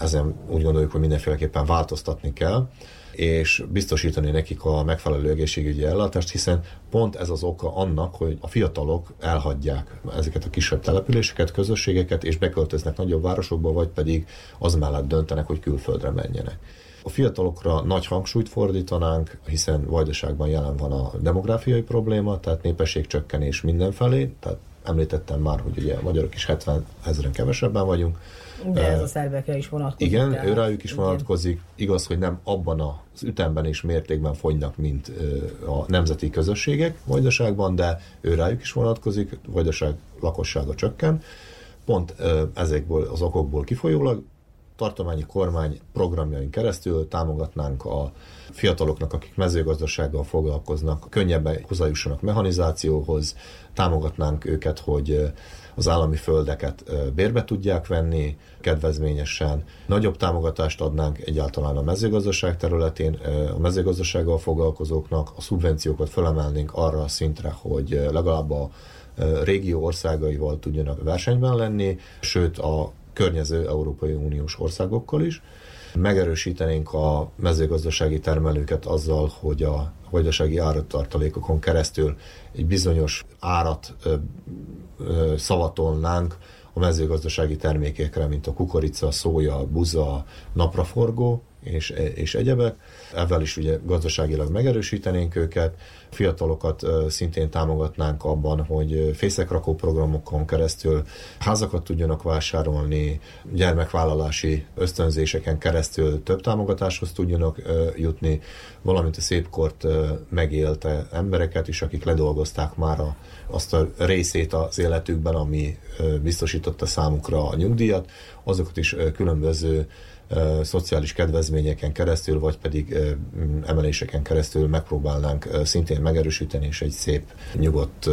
ezen úgy gondoljuk, hogy mindenféleképpen változtatni kell, és biztosítani nekik a megfelelő egészségügyi ellátást, hiszen pont ez az oka annak, hogy a fiatalok elhagyják ezeket a kisebb településeket, közösségeket, és beköltöznek nagyobb városokba, vagy pedig az mellett döntenek, hogy külföldre menjenek. A fiatalokra nagy hangsúlyt fordítanánk, hiszen Vajdaságban jelen van a demográfiai probléma, tehát népességcsökkenés mindenfelé, tehát említettem már, hogy ugye magyarok is 70 ezeren kevesebben vagyunk, de ez a szerbekre is vonatkozik. Igen, tehát, rájuk is vonatkozik. Igen. Igaz, hogy nem abban az ütemben és mértékben fogynak, mint a nemzeti közösségek Vajdaságban, de ő rájuk is vonatkozik, Vajdaság lakossága csökken. Pont ezekből az okokból kifolyólag tartományi kormány programjain keresztül támogatnánk a fiataloknak, akik mezőgazdasággal foglalkoznak, könnyebben hozzájussanak mechanizációhoz, támogatnánk őket, hogy az állami földeket bérbe tudják venni kedvezményesen. Nagyobb támogatást adnánk egyáltalán a mezőgazdaság területén, a mezőgazdasággal foglalkozóknak, a szubvenciókat felemelnénk arra a szintre, hogy legalább a régió országaival tudjanak versenyben lenni, sőt a környező Európai Uniós országokkal is. Megerősítenénk a mezőgazdasági termelőket azzal, hogy a vajdasági áratartalékokon keresztül egy bizonyos árat szavatolnánk a mezőgazdasági termékekre, mint a kukorica, szója, buza, napraforgó, és, és egyebek. Ezzel is ugye gazdaságilag megerősítenénk őket, fiatalokat szintén támogatnánk abban, hogy fészekrakó programokon keresztül házakat tudjanak vásárolni, gyermekvállalási ösztönzéseken keresztül több támogatáshoz tudjanak jutni, valamint a szépkort megélte embereket is, akik ledolgozták már a, azt a részét az életükben, ami biztosította számukra a nyugdíjat, azokat is különböző szociális kedvezményeken keresztül, vagy pedig emeléseken keresztül megpróbálnánk szintén megerősíteni, és egy szép, nyugodt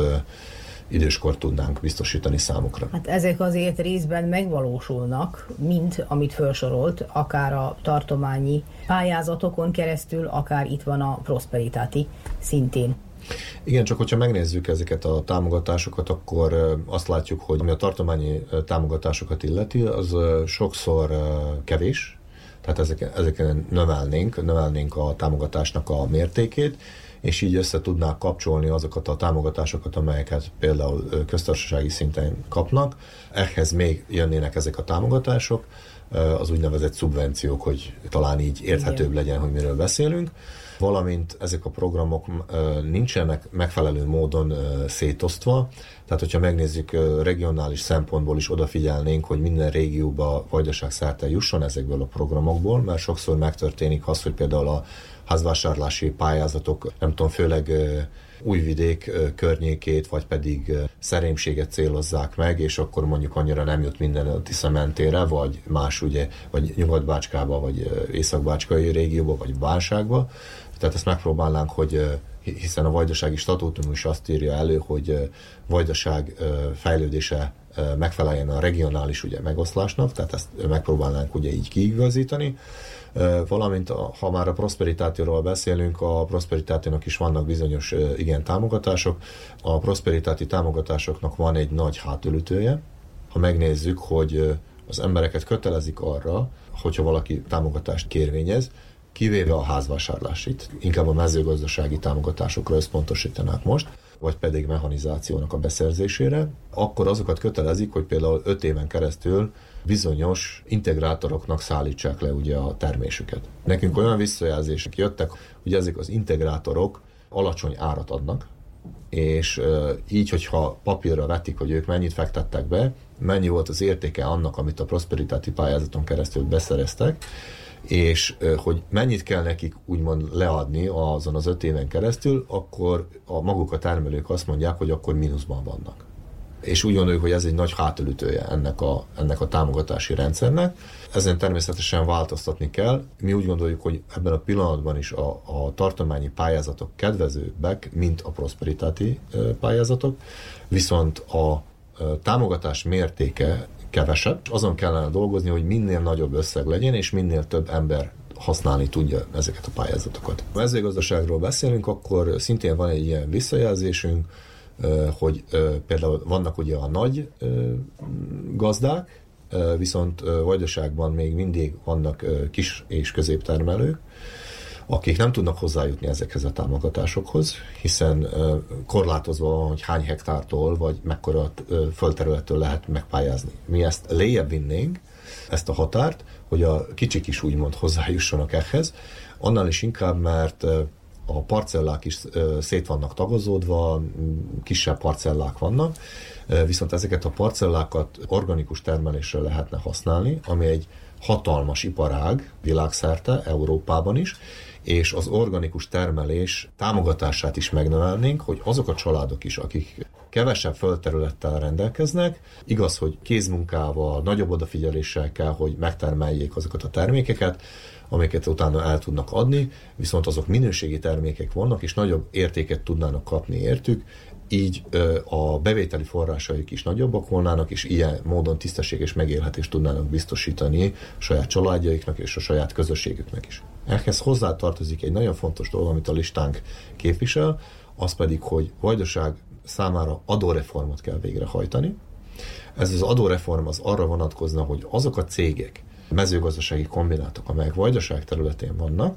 időskort tudnánk biztosítani számukra. Hát ezek azért részben megvalósulnak, mint amit felsorolt, akár a tartományi pályázatokon keresztül, akár itt van a Prosperitáti szintén Igen, csak hogyha megnézzük ezeket a támogatásokat, akkor azt látjuk, hogy ami a tartományi támogatásokat illeti, az sokszor kevés, tehát ezeken, ezeken növelnénk, növelnénk a támogatásnak a mértékét, és így össze tudnák kapcsolni azokat a támogatásokat, amelyeket például köztársasági szinten kapnak. Ehhez még jönnének ezek a támogatások, az úgynevezett szubvenciók, hogy talán így érthetőbb legyen, hogy miről beszélünk valamint ezek a programok nincsenek megfelelő módon szétosztva, tehát hogyha megnézzük regionális szempontból is odafigyelnénk, hogy minden régióba vajdaság szerte jusson ezekből a programokból, mert sokszor megtörténik az, hogy például a házvásárlási pályázatok, nem tudom, főleg újvidék környékét, vagy pedig szerémséget célozzák meg, és akkor mondjuk annyira nem jut minden a Tisza mentére, vagy más ugye, vagy Nyugat-Bácskába, vagy Észak-Bácskai régióba, vagy válságba. Tehát ezt megpróbálnánk, hogy hiszen a vajdasági statútum is azt írja elő, hogy vajdaság fejlődése megfeleljen a regionális ugye, megoszlásnak, tehát ezt megpróbálnánk ugye így kiigazítani valamint ha már a prosperitációról beszélünk, a prosperitációnak is vannak bizonyos igen támogatások. A prosperitáti támogatásoknak van egy nagy hátulütője. Ha megnézzük, hogy az embereket kötelezik arra, hogyha valaki támogatást kérvényez, kivéve a házvásárlásit, inkább a mezőgazdasági támogatásokra összpontosítanák most, vagy pedig mechanizációnak a beszerzésére, akkor azokat kötelezik, hogy például 5 éven keresztül bizonyos integrátoroknak szállítsák le ugye a termésüket. Nekünk olyan visszajelzések jöttek, hogy ezek az integrátorok alacsony árat adnak, és így, hogyha papírra vetik, hogy ők mennyit fektettek be, mennyi volt az értéke annak, amit a Prosperitáti pályázaton keresztül beszereztek, és hogy mennyit kell nekik úgymond leadni azon az öt éven keresztül, akkor a maguk a termelők azt mondják, hogy akkor mínuszban vannak és úgy gondoljuk, hogy ez egy nagy hátulütője ennek a, ennek a támogatási rendszernek. Ezen természetesen változtatni kell. Mi úgy gondoljuk, hogy ebben a pillanatban is a, a tartományi pályázatok kedvezőbbek, mint a prosperitáti pályázatok, viszont a támogatás mértéke kevesebb. Azon kellene dolgozni, hogy minél nagyobb összeg legyen, és minél több ember használni tudja ezeket a pályázatokat. Ha mezőgazdaságról beszélünk, akkor szintén van egy ilyen visszajelzésünk, hogy például vannak ugye a nagy gazdák, viszont vajdaságban még mindig vannak kis és középtermelők, akik nem tudnak hozzájutni ezekhez a támogatásokhoz, hiszen korlátozva van, hogy hány hektártól vagy mekkora földterülettől lehet megpályázni. Mi ezt lejjebb vinnénk, ezt a határt, hogy a kicsik is úgymond hozzájussanak ehhez, annál is inkább, mert a parcellák is szét vannak tagozódva, kisebb parcellák vannak, viszont ezeket a parcellákat organikus termelésre lehetne használni, ami egy hatalmas iparág világszerte, Európában is, és az organikus termelés támogatását is megnövelnénk, hogy azok a családok is, akik kevesebb földterülettel rendelkeznek, igaz, hogy kézmunkával, nagyobb odafigyeléssel kell, hogy megtermeljék azokat a termékeket, amiket utána el tudnak adni, viszont azok minőségi termékek vannak, és nagyobb értéket tudnának kapni értük, így a bevételi forrásaik is nagyobbak volnának, és ilyen módon tisztességes megélhetést tudnának biztosítani saját családjaiknak és a saját közösségüknek is. Ehhez hozzátartozik egy nagyon fontos dolog, amit a listánk képvisel, az pedig, hogy Vajdaság számára adóreformot kell végrehajtani. Ez az adóreform az arra vonatkozna, hogy azok a cégek, mezőgazdasági kombinátok, amelyek Vajdaság területén vannak,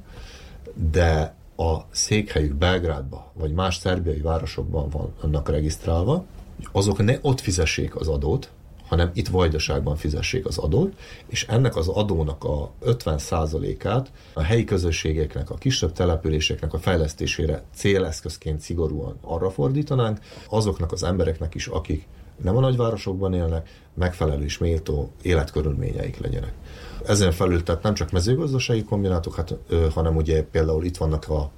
de a székhelyük Belgrádban vagy más szerbiai városokban vannak regisztrálva, azok ne ott fizessék az adót, hanem itt Vajdaságban fizessék az adót, és ennek az adónak a 50%-át a helyi közösségeknek, a kisebb településeknek a fejlesztésére céleszközként szigorúan arra fordítanánk, azoknak az embereknek is, akik nem a nagyvárosokban élnek, megfelelő és méltó életkörülményeik legyenek. Ezen felül tehát nem csak mezőgazdasági kombinátok, hát, hanem ugye például itt vannak a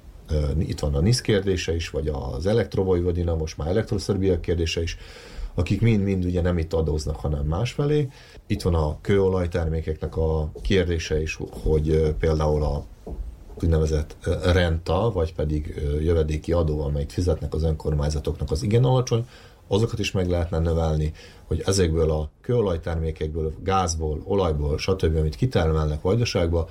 itt van a NISZ kérdése is, vagy az elektrovojvodina, most már elektroszerbia kérdése is, akik mind-mind ugye nem itt adóznak, hanem másfelé. Itt van a kőolajtermékeknek a kérdése is, hogy például a úgynevezett renta, vagy pedig jövedéki adó, amelyet fizetnek az önkormányzatoknak, az igen alacsony, azokat is meg lehetne növelni, hogy ezekből a kőolajtermékekből, gázból, olajból, stb., amit kitermelnek vajdaságba,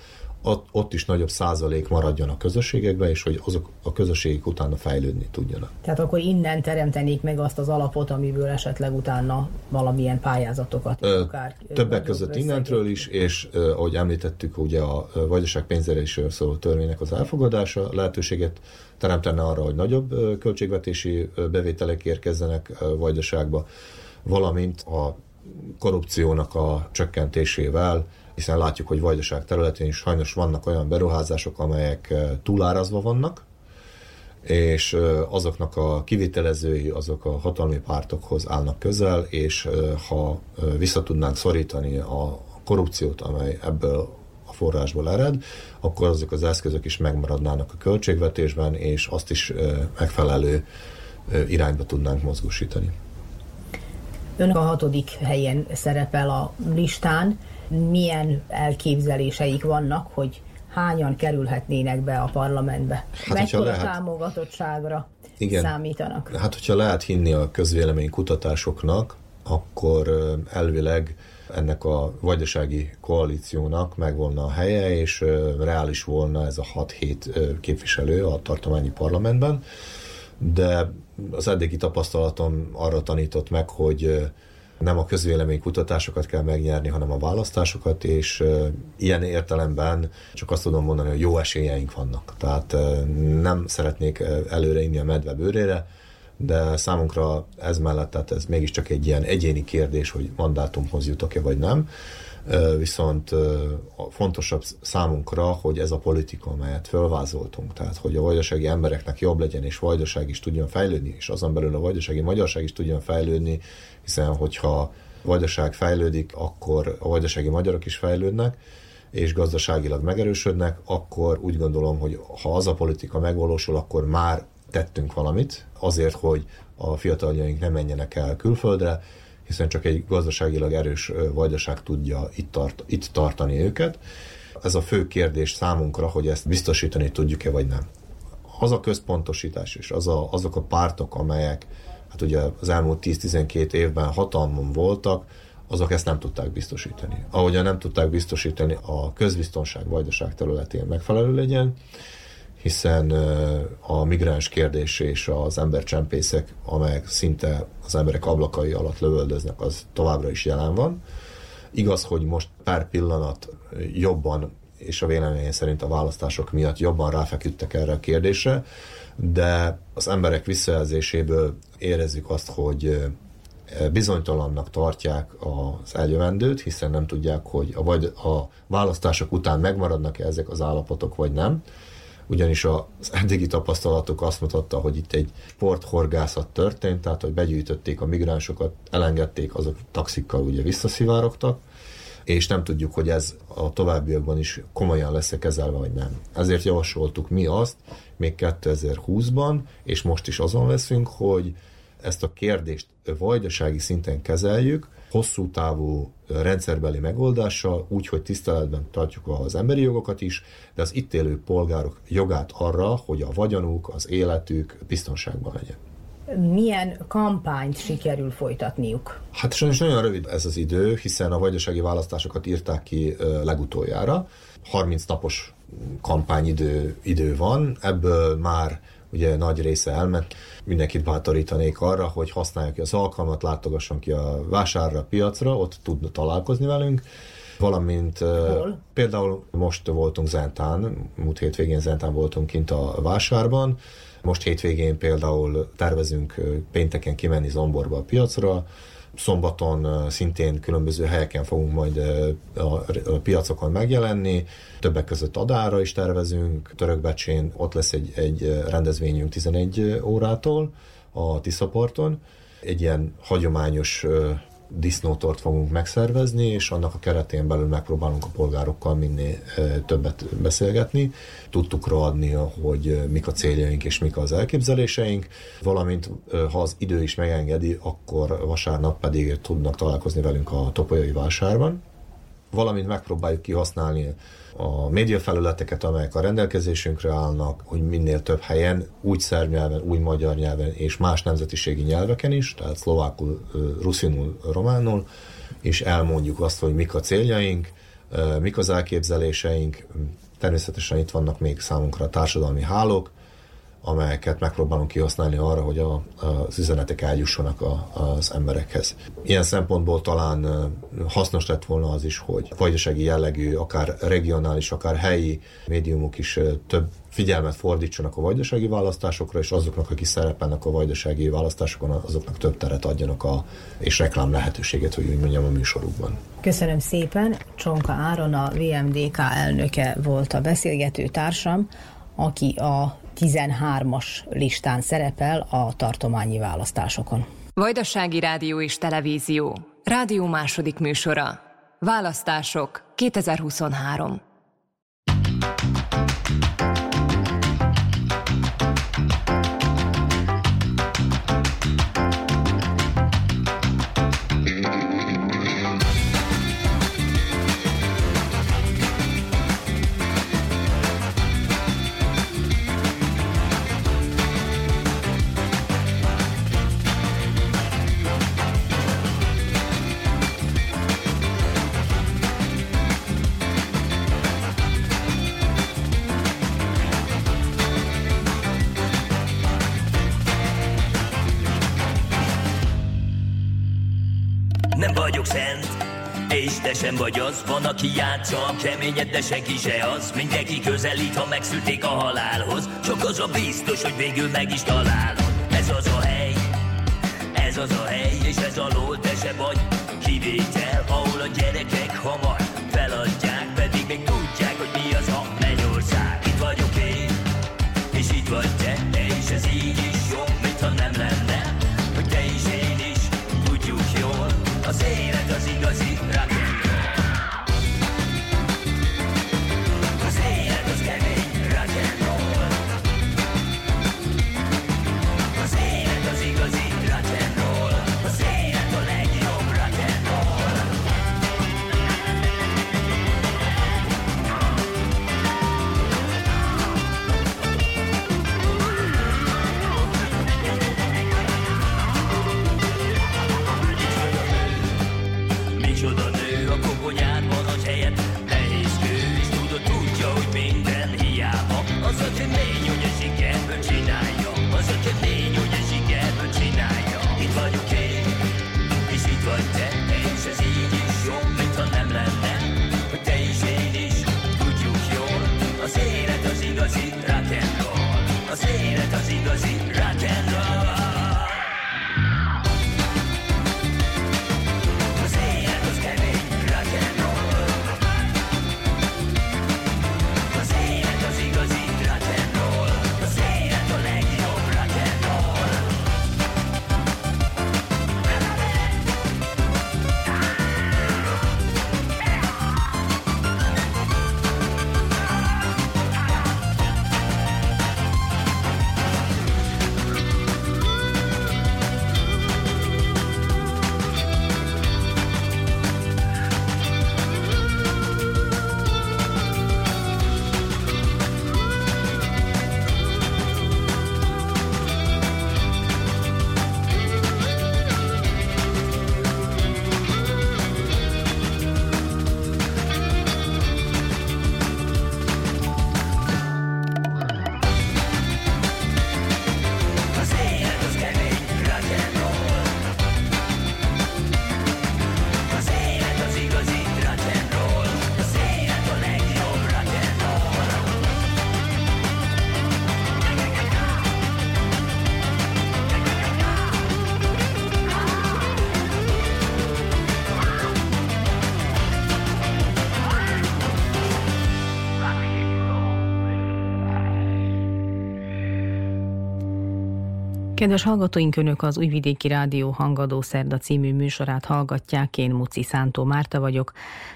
ott, is nagyobb százalék maradjon a közösségekben, és hogy azok a közösségek utána fejlődni tudjanak. Tehát akkor innen teremtenék meg azt az alapot, amiből esetleg utána valamilyen pályázatokat Ö, akár Többek között innentről is, és ahogy említettük, ugye a vajdaság pénzzelésről szóló törvénynek az elfogadása lehetőséget teremtene arra, hogy nagyobb költségvetési bevételek érkezzenek vajdaságba, valamint a korrupciónak a csökkentésével, hiszen látjuk, hogy Vajdaság területén is sajnos vannak olyan beruházások, amelyek túlárazva vannak, és azoknak a kivitelezői azok a hatalmi pártokhoz állnak közel, és ha vissza tudnánk szorítani a korrupciót, amely ebből a forrásból ered, akkor azok az eszközök is megmaradnának a költségvetésben, és azt is megfelelő irányba tudnánk mozgósítani. Ön a hatodik helyen szerepel a listán. Milyen elképzeléseik vannak, hogy hányan kerülhetnének be a parlamentbe? Hát, Mekkora lehet... támogatottságra Igen. számítanak? Hát, hogyha lehet hinni a közvélemény kutatásoknak, akkor elvileg ennek a vajdasági koalíciónak megvolna a helye, és reális volna ez a 6-7 képviselő a tartományi parlamentben, de az eddigi tapasztalatom arra tanított meg, hogy nem a közvélemény kutatásokat kell megnyerni, hanem a választásokat, és ilyen értelemben csak azt tudom mondani, hogy jó esélyeink vannak. Tehát nem szeretnék előre inni a medve bőrére, de számunkra ez mellett, tehát ez mégiscsak egy ilyen egyéni kérdés, hogy mandátumhoz jutok-e vagy nem viszont fontosabb számunkra, hogy ez a politika, amelyet fölvázoltunk, tehát hogy a vajdasági embereknek jobb legyen, és vajdaság is tudjon fejlődni, és azon belül a vajdasági magyarság is tudjon fejlődni, hiszen hogyha vajdaság fejlődik, akkor a vajdasági magyarok is fejlődnek, és gazdaságilag megerősödnek, akkor úgy gondolom, hogy ha az a politika megvalósul, akkor már tettünk valamit azért, hogy a fiataljaink ne menjenek el külföldre, hiszen csak egy gazdaságilag erős vajdaság tudja itt, tart, itt tartani őket. Ez a fő kérdés számunkra, hogy ezt biztosítani tudjuk-e vagy nem. Az a központosítás és az a, azok a pártok, amelyek hát ugye az elmúlt 10-12 évben hatalmon voltak, azok ezt nem tudták biztosítani. Ahogyan nem tudták biztosítani a közbiztonság vajdaság területén megfelelő legyen, hiszen a migráns kérdés és az embercsempészek, amelyek szinte az emberek ablakai alatt lövöldöznek, az továbbra is jelen van. Igaz, hogy most pár pillanat jobban, és a véleményem szerint a választások miatt jobban ráfeküdtek erre a kérdésre, de az emberek visszajelzéséből érezzük azt, hogy bizonytalannak tartják az eljövendőt, hiszen nem tudják, hogy a, vagy a választások után megmaradnak-e ezek az állapotok, vagy nem ugyanis az eddigi tapasztalatok azt mutatta, hogy itt egy porthorgászat történt, tehát hogy begyűjtötték a migránsokat, elengedték, azok taxikkal ugye visszaszivárogtak, és nem tudjuk, hogy ez a továbbiakban is komolyan lesz-e kezelve, vagy nem. Ezért javasoltuk mi azt, még 2020-ban, és most is azon leszünk, hogy ezt a kérdést vajdasági szinten kezeljük, hosszú távú rendszerbeli megoldással, úgy, hogy tiszteletben tartjuk az emberi jogokat is, de az itt élő polgárok jogát arra, hogy a vagyonuk, az életük biztonságban legyen. Milyen kampányt sikerül folytatniuk? Hát sajnos nagyon rövid ez az idő, hiszen a vajdasági választásokat írták ki legutoljára. 30 napos kampányidő idő van, ebből már ugye nagy része elment. Mindenkit bátorítanék arra, hogy használják ki az alkalmat, látogasson ki a vásárra, a piacra, ott tudna találkozni velünk valamint Hol? például most voltunk Zentán, múlt hétvégén Zentán voltunk kint a vásárban, most hétvégén például tervezünk pénteken kimenni Zomborba a piacra, Szombaton szintén különböző helyeken fogunk majd a piacokon megjelenni, többek között Adára is tervezünk, Törökbecsén ott lesz egy, egy rendezvényünk 11 órától a Tiszaparton, egy ilyen hagyományos disznótort fogunk megszervezni, és annak a keretén belül megpróbálunk a polgárokkal minél többet beszélgetni. Tudtuk adni, hogy mik a céljaink és mik az elképzeléseink, valamint ha az idő is megengedi, akkor vasárnap pedig tudnak találkozni velünk a Topolyai vásárban, valamint megpróbáljuk kihasználni a médiafelületeket, amelyek a rendelkezésünkre állnak, hogy minél több helyen, úgy szerb nyelven, úgy magyar nyelven és más nemzetiségi nyelveken is, tehát szlovákul, ruszinul, románul, és elmondjuk azt, hogy mik a céljaink, mik az elképzeléseink, Természetesen itt vannak még számunkra a társadalmi hálók, amelyeket megpróbálunk kihasználni arra, hogy a, az üzenetek eljussanak a, az emberekhez. Ilyen szempontból talán hasznos lett volna az is, hogy vajdasági jellegű, akár regionális, akár helyi médiumok is több figyelmet fordítsanak a vajdasági választásokra, és azoknak, akik szerepelnek a vajdasági választásokon, azoknak több teret adjanak a, és reklám lehetőséget, hogy úgy mondjam, a műsorukban. Köszönöm szépen. Csonka Áron, a VMDK elnöke volt a beszélgető társam, aki a 13-as listán szerepel a tartományi választásokon. Vajdasági Rádió és Televízió. Rádió második műsora. Választások 2023. sem vagy az, van, aki játsza keményed, de senki se az. Mindenki közelít, ha megszülték a halálhoz. Csak az a biztos, hogy végül meg is találod. Ez az a hely, ez az a hely, és ez a ló, te se vagy kivétel, ahol a gyerekek hamar feladják, pedig még tudják, hogy mi az a mennyország. Itt vagyok én, és itt vagy te, és ez így is jó, Kedves hallgatóink, Önök az Újvidéki Rádió Hangadó Szerda című műsorát hallgatják, én Muci Szántó Márta vagyok.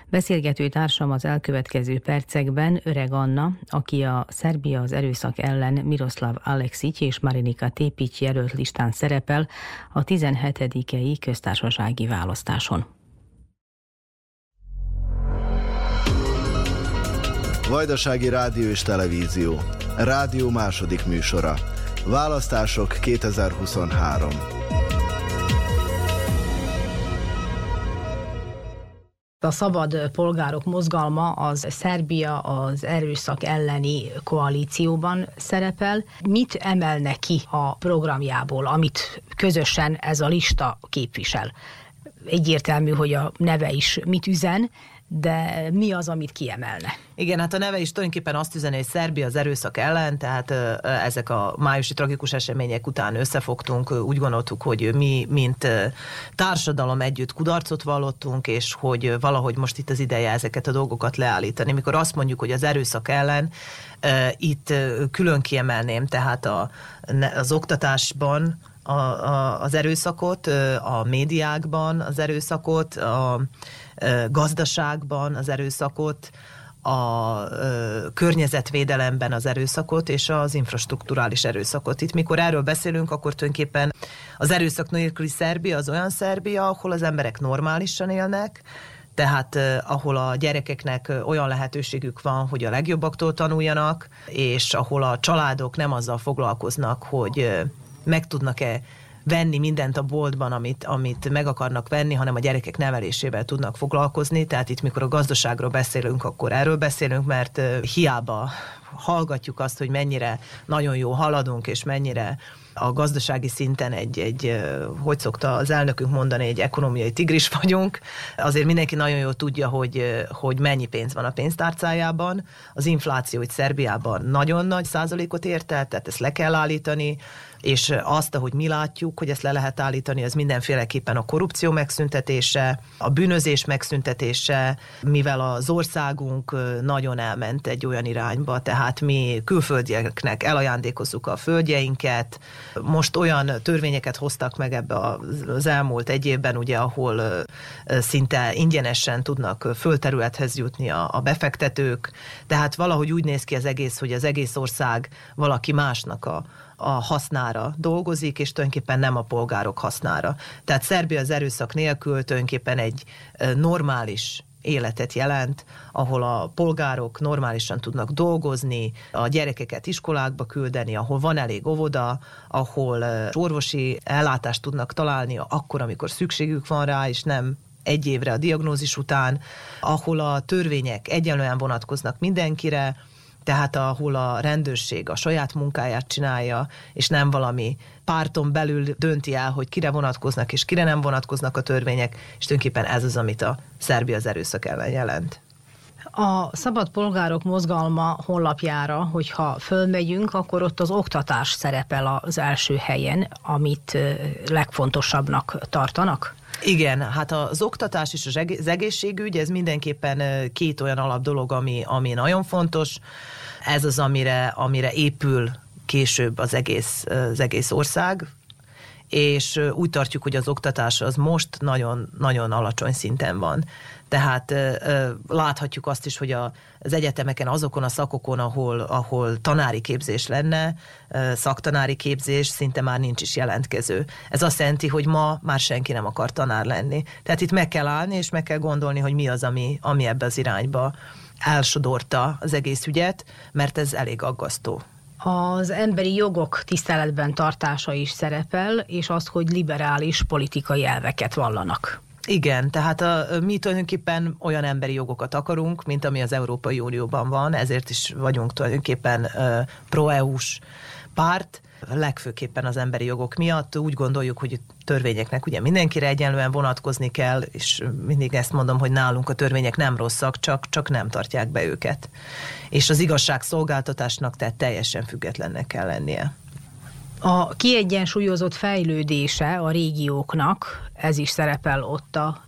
Beszélgető társam az elkövetkező percekben Öreg Anna, aki a Szerbia az erőszak ellen Miroslav Alexic és Marinika Tépics jelölt listán szerepel a 17. köztársasági választáson. Vajdasági Rádió és Televízió. Rádió második műsora. Választások 2023. A szabad polgárok mozgalma az Szerbia az erőszak elleni koalícióban szerepel. Mit emelne ki a programjából, amit közösen ez a lista képvisel? Egyértelmű, hogy a neve is mit üzen, de mi az, amit kiemelne? Igen, hát a neve is tulajdonképpen azt üzeni, hogy Szerbia az erőszak ellen, tehát ezek a májusi tragikus események után összefogtunk, úgy gondoltuk, hogy mi, mint társadalom együtt kudarcot vallottunk, és hogy valahogy most itt az ideje ezeket a dolgokat leállítani. Mikor azt mondjuk, hogy az erőszak ellen, itt külön kiemelném, tehát a, az oktatásban, a, a, az erőszakot, a médiákban az erőszakot, a gazdaságban az erőszakot, a ö, környezetvédelemben az erőszakot és az infrastruktúrális erőszakot. Itt mikor erről beszélünk, akkor tulajdonképpen az erőszak nélküli Szerbia az olyan Szerbia, ahol az emberek normálisan élnek, tehát eh, ahol a gyerekeknek olyan lehetőségük van, hogy a legjobbaktól tanuljanak, és ahol a családok nem azzal foglalkoznak, hogy eh, meg tudnak-e venni mindent a boltban, amit, amit meg akarnak venni, hanem a gyerekek nevelésével tudnak foglalkozni. Tehát itt, mikor a gazdaságról beszélünk, akkor erről beszélünk, mert hiába hallgatjuk azt, hogy mennyire nagyon jó haladunk, és mennyire a gazdasági szinten egy, egy, hogy szokta az elnökünk mondani, egy ekonomiai tigris vagyunk. Azért mindenki nagyon jól tudja, hogy, hogy mennyi pénz van a pénztárcájában. Az infláció itt Szerbiában nagyon nagy százalékot ért el, tehát ezt le kell állítani és azt, ahogy mi látjuk, hogy ezt le lehet állítani, az mindenféleképpen a korrupció megszüntetése, a bűnözés megszüntetése, mivel az országunk nagyon elment egy olyan irányba, tehát mi külföldieknek elajándékozzuk a földjeinket, most olyan törvényeket hoztak meg ebbe az elmúlt egy évben, ugye, ahol szinte ingyenesen tudnak földterülethez jutni a, a befektetők, tehát valahogy úgy néz ki az egész, hogy az egész ország valaki másnak a, a hasznára dolgozik, és tulajdonképpen nem a polgárok hasznára. Tehát Szerbia az erőszak nélkül tulajdonképpen egy normális életet jelent, ahol a polgárok normálisan tudnak dolgozni, a gyerekeket iskolákba küldeni, ahol van elég óvoda, ahol orvosi ellátást tudnak találni akkor, amikor szükségük van rá, és nem egy évre a diagnózis után, ahol a törvények egyenlően vonatkoznak mindenkire, tehát ahol a rendőrség a saját munkáját csinálja, és nem valami párton belül dönti el, hogy kire vonatkoznak és kire nem vonatkoznak a törvények, és tulajdonképpen ez az, amit a Szerbia az erőszak ellen jelent. A Szabad Polgárok Mozgalma honlapjára, hogyha fölmegyünk, akkor ott az oktatás szerepel az első helyen, amit legfontosabbnak tartanak? Igen, hát az oktatás és az egészségügy, ez mindenképpen két olyan alap dolog, ami, ami nagyon fontos. Ez az, amire, amire épül később az egész, az egész ország, és úgy tartjuk, hogy az oktatás az most nagyon, nagyon alacsony szinten van. Tehát láthatjuk azt is, hogy a, az egyetemeken azokon a szakokon, ahol, ahol tanári képzés lenne, szaktanári képzés, szinte már nincs is jelentkező. Ez azt jelenti, hogy ma már senki nem akar tanár lenni. Tehát itt meg kell állni, és meg kell gondolni, hogy mi az, ami, ami ebbe az irányba elsodorta az egész ügyet, mert ez elég aggasztó. Az emberi jogok tiszteletben tartása is szerepel, és az, hogy liberális politikai elveket vallanak. Igen, tehát a, mi tulajdonképpen olyan emberi jogokat akarunk, mint ami az Európai Unióban van, ezért is vagyunk tulajdonképpen pro-EU-s párt, legfőképpen az emberi jogok miatt. Úgy gondoljuk, hogy törvényeknek ugye mindenkire egyenlően vonatkozni kell, és mindig ezt mondom, hogy nálunk a törvények nem rosszak, csak, csak nem tartják be őket. És az igazságszolgáltatásnak tehát teljesen függetlennek kell lennie. A kiegyensúlyozott fejlődése a régióknak, ez is szerepel ott a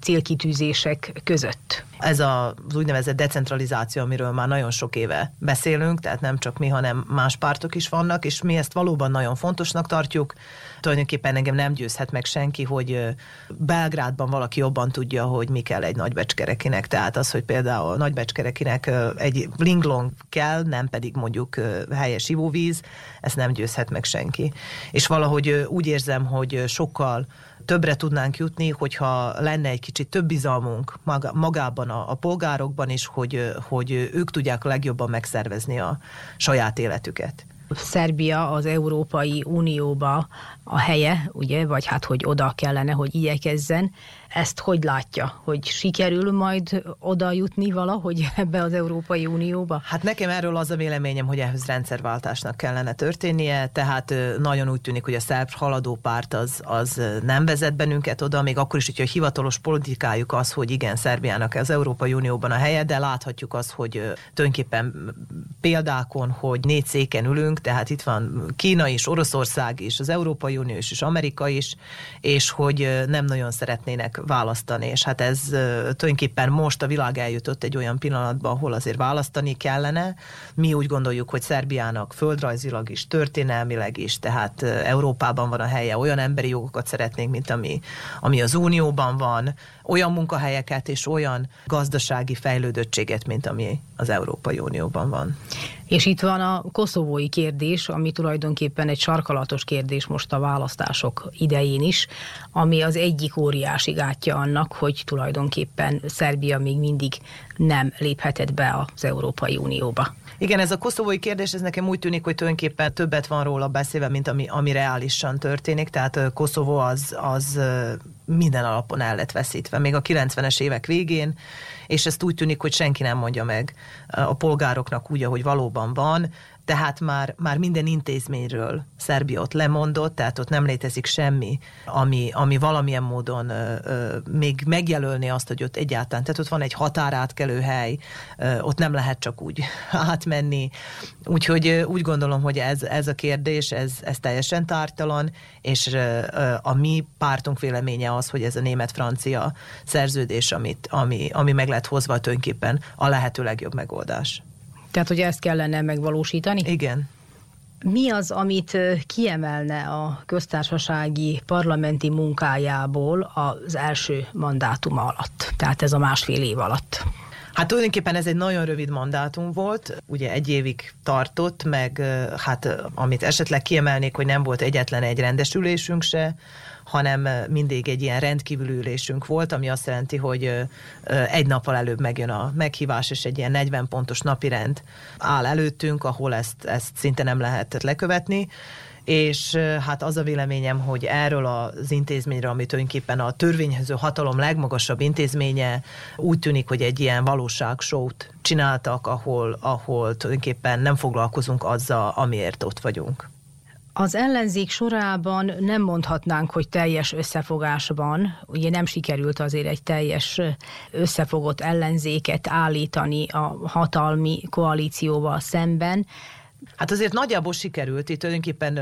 célkitűzések között. Ez az úgynevezett decentralizáció, amiről már nagyon sok éve beszélünk, tehát nem csak mi, hanem más pártok is vannak, és mi ezt valóban nagyon fontosnak tartjuk. Tulajdonképpen engem nem győzhet meg senki, hogy Belgrádban valaki jobban tudja, hogy mi kell egy nagybecskerekinek. Tehát az, hogy például nagybecskerekinek egy linglong kell, nem pedig mondjuk helyes ivóvíz, ezt nem győzhet meg senki. És valahogy úgy érzem, hogy sokkal többre tudnánk jutni, hogyha lenne egy kicsit több bizalmunk magában a, a polgárokban is, hogy, hogy ők tudják legjobban megszervezni a saját életüket. Szerbia az Európai Unióba a helye, ugye, vagy hát, hogy oda kellene, hogy igyekezzen. Ezt hogy látja, hogy sikerül majd oda jutni valahogy ebbe az Európai Unióba? Hát nekem erről az a véleményem, hogy ehhez rendszerváltásnak kellene történnie, tehát nagyon úgy tűnik, hogy a szerb haladó párt az, az nem vezet bennünket oda, még akkor is, hogyha a hivatalos politikájuk az, hogy igen, Szerbiának az Európai Unióban a helye, de láthatjuk azt, hogy tulajdonképpen példákon, hogy négy széken ülünk, tehát itt van Kína is, Oroszország is, az Európai Unió is, és Amerika is, és hogy nem nagyon szeretnének választani, és hát ez tulajdonképpen most a világ eljutott egy olyan pillanatba, ahol azért választani kellene. Mi úgy gondoljuk, hogy Szerbiának földrajzilag is, történelmileg is, tehát Európában van a helye, olyan emberi jogokat szeretnénk, mint ami, ami az Unióban van, olyan munkahelyeket és olyan gazdasági fejlődöttséget, mint ami az Európai Unióban van. És itt van a koszovói kérdés, ami tulajdonképpen egy sarkalatos kérdés most a választások idején is, ami az egyik óriási gátja annak, hogy tulajdonképpen Szerbia még mindig nem léphetett be az Európai Unióba. Igen, ez a koszovói kérdés, ez nekem úgy tűnik, hogy tulajdonképpen többet van róla beszélve, mint ami, ami reálisan történik, tehát Koszovó az, az minden alapon el lett veszítve, még a 90-es évek végén, és ezt úgy tűnik, hogy senki nem mondja meg a polgároknak úgy, ahogy valóban van, tehát már, már minden intézményről Szerbia ott lemondott, tehát ott nem létezik semmi, ami, ami valamilyen módon ö, ö, még megjelölni azt, hogy ott egyáltalán, tehát ott van egy határátkelő hely, ö, ott nem lehet csak úgy átmenni, úgyhogy ö, úgy gondolom, hogy ez, ez a kérdés, ez, ez teljesen tártalan, és ö, a mi pártunk véleménye az, hogy ez a német-francia szerződés, amit, ami, ami meg lett hozva tulajdonképpen a lehető legjobb megoldás. Tehát, hogy ezt kellene megvalósítani? Igen. Mi az, amit kiemelne a köztársasági parlamenti munkájából az első mandátum alatt, tehát ez a másfél év alatt? Hát tulajdonképpen ez egy nagyon rövid mandátum volt, ugye egy évig tartott, meg hát amit esetleg kiemelnék, hogy nem volt egyetlen egy rendesülésünk se, hanem mindig egy ilyen rendkívül ülésünk volt, ami azt jelenti, hogy egy nappal előbb megjön a meghívás, és egy ilyen 40 pontos napirend áll előttünk, ahol ezt, ezt szinte nem lehetett lekövetni és hát az a véleményem, hogy erről az intézményről, amit tulajdonképpen a törvényhöző hatalom legmagasabb intézménye, úgy tűnik, hogy egy ilyen valóságsót csináltak, ahol, ahol tulajdonképpen nem foglalkozunk azzal, amiért ott vagyunk. Az ellenzék sorában nem mondhatnánk, hogy teljes összefogásban, ugye nem sikerült azért egy teljes összefogott ellenzéket állítani a hatalmi koalícióval szemben, Hát azért nagyjából sikerült, itt tulajdonképpen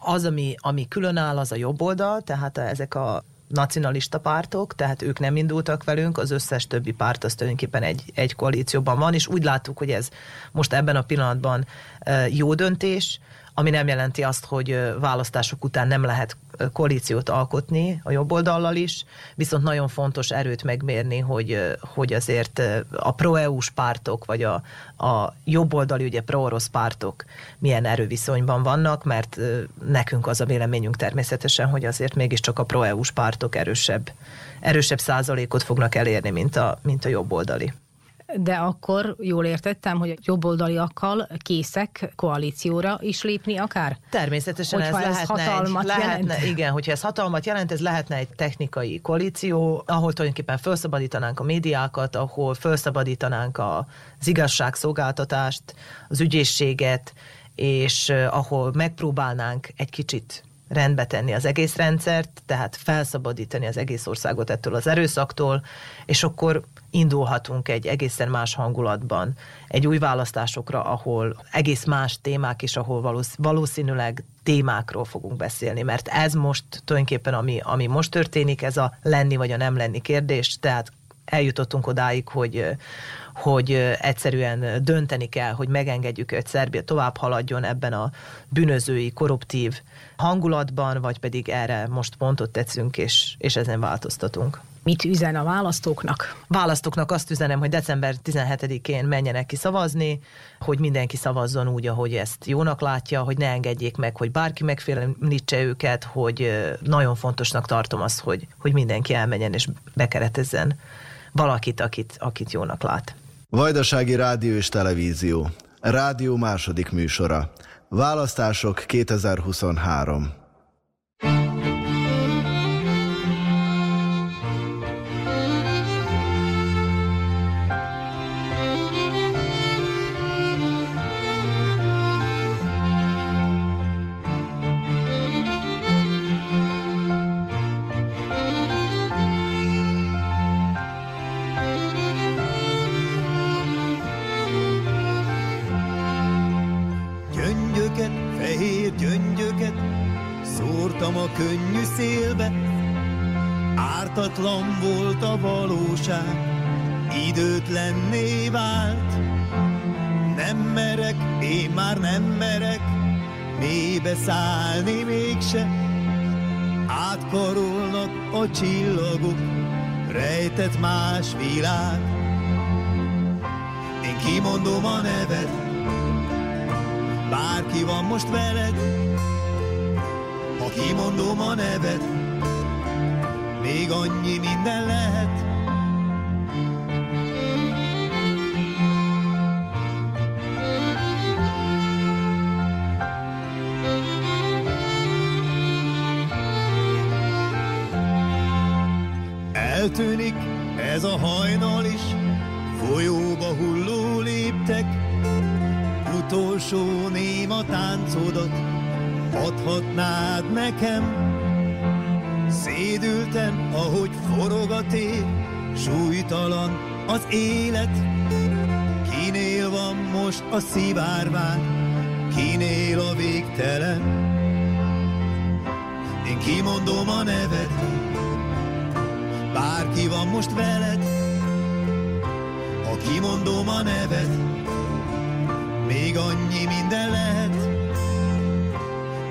az, ami, ami különáll, az a jobb oldal, tehát ezek a nacionalista pártok, tehát ők nem indultak velünk, az összes többi párt az tulajdonképpen egy, egy koalícióban van, és úgy láttuk, hogy ez most ebben a pillanatban jó döntés, ami nem jelenti azt, hogy választások után nem lehet koalíciót alkotni a jobb oldallal is, viszont nagyon fontos erőt megmérni, hogy, hogy azért a pro-EU-s pártok, vagy a, a oldali, ugye pro-orosz pártok milyen erőviszonyban vannak, mert nekünk az a véleményünk természetesen, hogy azért mégiscsak a pro-EU-s pártok erősebb, erősebb százalékot fognak elérni, mint a, mint a oldali de akkor jól értettem, hogy a jobboldaliakkal készek koalícióra is lépni akár? Természetesen hogyha ez, ez lehetne hatalmat egy, lehetne, jelent. Igen, hogyha ez hatalmat jelent, ez lehetne egy technikai koalíció, ahol tulajdonképpen felszabadítanánk a médiákat, ahol felszabadítanánk az igazságszolgáltatást, az ügyészséget, és ahol megpróbálnánk egy kicsit rendbe tenni az egész rendszert, tehát felszabadítani az egész országot ettől az erőszaktól, és akkor indulhatunk egy egészen más hangulatban, egy új választásokra, ahol egész más témák is, ahol valószínűleg témákról fogunk beszélni, mert ez most tulajdonképpen, ami, ami most történik, ez a lenni vagy a nem lenni kérdés, tehát eljutottunk odáig, hogy, hogy egyszerűen dönteni kell, hogy megengedjük, hogy Szerbia tovább haladjon ebben a bűnözői, korruptív hangulatban, vagy pedig erre most pontot tetszünk, és, és ezen változtatunk. Mit üzen a választóknak? Választóknak azt üzenem, hogy december 17-én menjenek ki szavazni, hogy mindenki szavazzon úgy, ahogy ezt jónak látja, hogy ne engedjék meg, hogy bárki megfélemlítse őket, hogy nagyon fontosnak tartom azt, hogy, hogy mindenki elmenjen és bekeretezzen valakit, akit, akit jónak lát. Vajdasági Rádió és Televízió. Rádió második műsora. Választások 2023. más világ. Én kimondom a neved, bárki van most veled, ha kimondom a neved, még annyi minden lehet. Ez a hajnal is, folyóba hulló léptek, utolsó néma táncodat adhatnád nekem. Szédülten, ahogy forog a tér, súlytalan az élet. Kinél van most a szivárvány, kinél a végtelen. Én kimondom a neved, bárki van most veled, ha kimondom a neved, még annyi minden lehet,